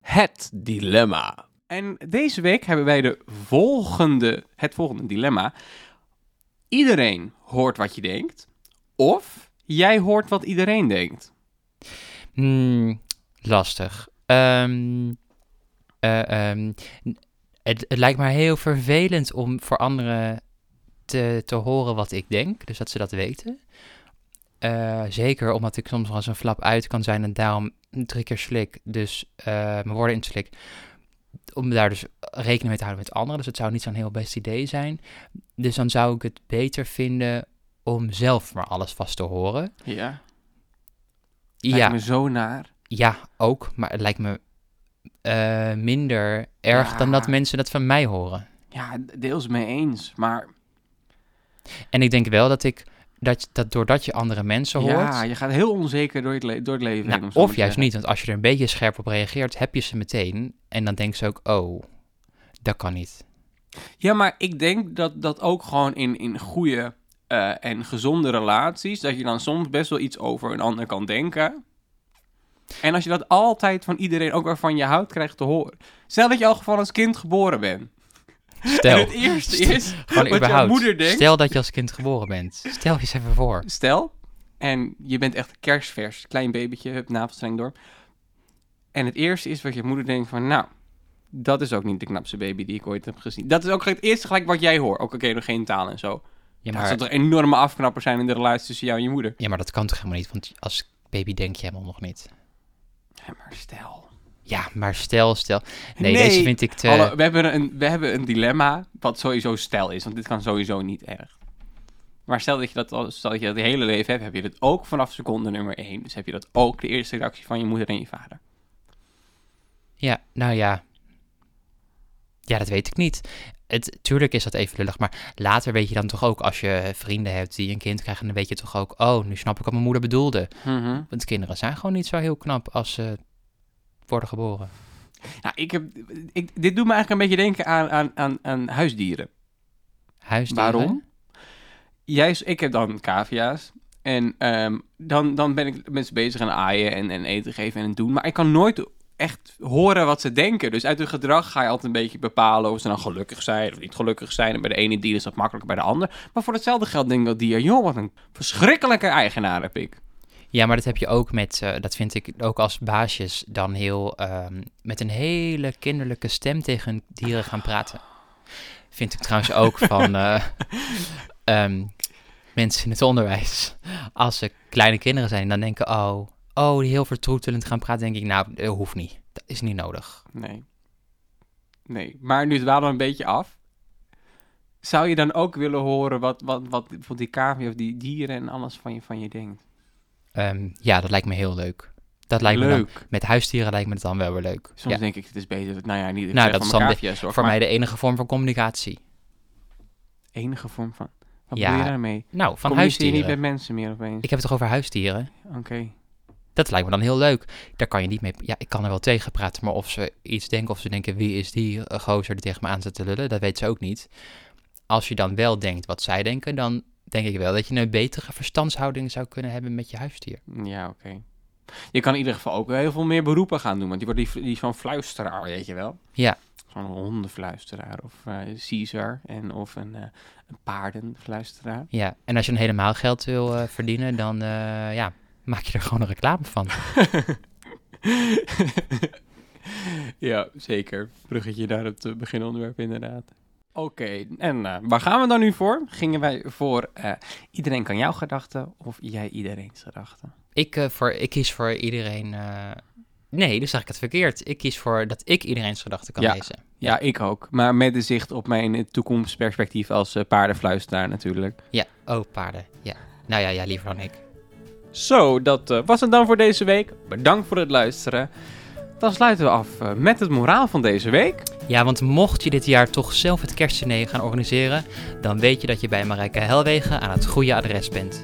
A: Het dilemma. En deze week hebben wij de volgende, het volgende dilemma. Iedereen hoort wat je denkt. Of jij hoort wat iedereen denkt.
B: Hmm, lastig. Ehm, eh, ehm, het, lijkt me heel vervelend om voor anderen te, te horen wat ik denk, dus dat ze dat weten. Eh, zeker omdat ik soms eens een flap uit kan zijn en daarom drie keer slik, dus eh, mijn woorden in slik. Om daar dus rekening mee te houden met anderen. Dus het zou niet zo'n heel best idee zijn. Dus dan zou ik het beter vinden om zelf maar alles vast te horen.
A: Ja,
B: Ja,
A: lijkt me zo naar.
B: ja, ook. Maar het lijkt me eh, minder erg dan
A: Ja.
B: dat mensen dat van mij horen.
A: Ja, deels mee eens. Maar
B: En ik denk wel dat ik, dat, dat doordat je andere mensen hoort,
A: ja, je gaat heel onzeker door het, le- door het leven
B: nou,
A: heen.
B: of juist niet, want als je er een beetje scherp op reageert, heb je ze meteen. En dan denken ze ook, oh, dat kan niet.
A: Ja, maar ik denk dat dat ook gewoon in, in goede eh, en gezonde relaties, dat je dan soms best wel iets over een ander kan denken. En als je dat altijd van iedereen, ook waarvan je houdt, krijgt te horen. Stel dat je al gewoon als kind geboren bent. En
B: Stel,
A: het eerste is
B: gewoon überhaupt.
A: moeder denkt.
B: Stel dat je als kind geboren bent. Stel je eens even voor.
A: Stel, en je bent echt kerstvers, klein babytje, hup, navelstreng door. En het eerste is wat je moeder denkt van, nou, dat is ook niet de knapste baby die ik ooit heb gezien. Dat is ook het eerste gelijk wat jij hoort. Ook oké, nog geen taal en zo.
B: Ja maar,
A: toch een enorme afknapper zijn in de relatie tussen jou en je moeder?
B: ja, maar dat kan toch helemaal niet, want als baby denk je helemaal nog niet.
A: Ja, maar stel.
B: Ja, maar stel, stel. Nee,
A: Nee,
B: deze vind ik te...
A: Alle- we, hebben een, we hebben een dilemma wat sowieso stel is, want dit kan sowieso niet erg. Maar stel dat je dat, al- stel dat je dat je hele leven hebt, heb je dat ook vanaf seconde nummer één. Dus heb je dat ook de eerste reactie van je moeder en je vader.
B: Ja, nou ja. Ja, dat weet ik niet. Het, tuurlijk is dat even lullig, maar later weet je dan toch ook, als je vrienden hebt die een kind krijgen, dan weet je toch ook, oh, nu snap ik wat mijn moeder bedoelde.
A: Mhm.
B: Want kinderen zijn gewoon niet zo heel knap als ze worden geboren.
A: Nou, ik heb, ik, dit doet me eigenlijk een beetje denken aan, aan, aan, aan huisdieren.
B: Huisdieren?
A: Waarom? Jij, ik heb dan cavia's. En ehm, dan, dan ben ik met ze bezig aan aaien en, en eten geven en doen. Maar ik kan nooit echt horen wat ze denken. Dus uit hun gedrag ga je altijd een beetje bepalen of ze dan gelukkig zijn of niet gelukkig zijn. En bij de ene dier is dat makkelijker bij de ander. Maar voor hetzelfde geld denk ik dat dier, joh, wat een verschrikkelijke eigenaar heb ik.
B: Ja, maar dat heb je ook met, eh, dat vind ik ook als baasjes dan heel, ehm, met een hele kinderlijke stem tegen dieren gaan praten. Vind ik trouwens ook van eh, ehm, mensen in het onderwijs. Als ze kleine kinderen zijn, dan denken, oh, oh, die heel vertroetelend gaan praten, denk ik, nou, dat hoeft niet. Dat is niet nodig.
A: Nee. Nee, maar nu dwalen we een beetje af. Zou je dan ook willen horen wat, wat, wat die cavia of die dieren en alles van je, van je denkt?
B: Ehm, ja, dat lijkt me heel leuk. Dat lijkt me dan,
A: Leuk.
B: met huisdieren lijkt me het dan wel weer leuk.
A: Soms
B: Ja,
A: denk ik, het is beter. dat- Nou ja, niet.
B: Nou, dat
A: van
B: is dan de- voor
A: maar
B: mij de enige vorm van communicatie.
A: enige vorm van. Wat
B: Ja,
A: je daarmee?
B: Nou, van huisdieren.
A: niet met mensen meer opeens?
B: Ik heb het toch over huisdieren?
A: Oké.
B: Dat lijkt me dan heel leuk. Daar kan je niet mee... Ja, ik kan er wel tegen praten, maar of ze iets denken... of ze denken, wie is die gozer die tegen me aan zit te lullen... dat weet ze ook niet. Als je dan wel denkt wat zij denken... dan denk ik wel dat je een betere verstandshouding zou kunnen hebben met je huisdier.
A: Ja, oké. Je kan in ieder geval ook heel veel meer beroepen gaan doen. Want die wordt die, die van fluisteraar, weet je wel.
B: Ja.
A: Zo'n hondenfluisteraar of eh Caesar en of een, een paardenfluisteraar.
B: Ja, en als je dan helemaal geld wil eh, verdienen, dan ja, maak je er gewoon een reclame van.
A: ja, zeker. Bruggetje naar het eh, beginonderwerp inderdaad. Oké, en eh, waar gaan we dan nu voor? Gingen wij voor eh, iedereen kan jouw gedachten of jij iedereen's gedachten?
B: Ik, eh, voor, ik kies voor iedereen... nee, dus zeg ik het verkeerd. Ik kies voor dat ik iedereen's gedachten kan
A: Ja.
B: lezen.
A: Ja, ik ook. Maar met de zicht op mijn toekomstperspectief als paardenfluisteraar natuurlijk.
B: Ja, oh, paarden. Ja. Nou ja, ja, liever dan ik.
A: Zo, dat was het dan voor deze week. Bedankt voor het luisteren. Dan sluiten we af eh, met het moraal van deze week.
B: Ja, want mocht je dit jaar toch zelf het kerstdiner gaan organiseren, dan weet je dat je bij Marijke Helwegen aan het goede adres bent.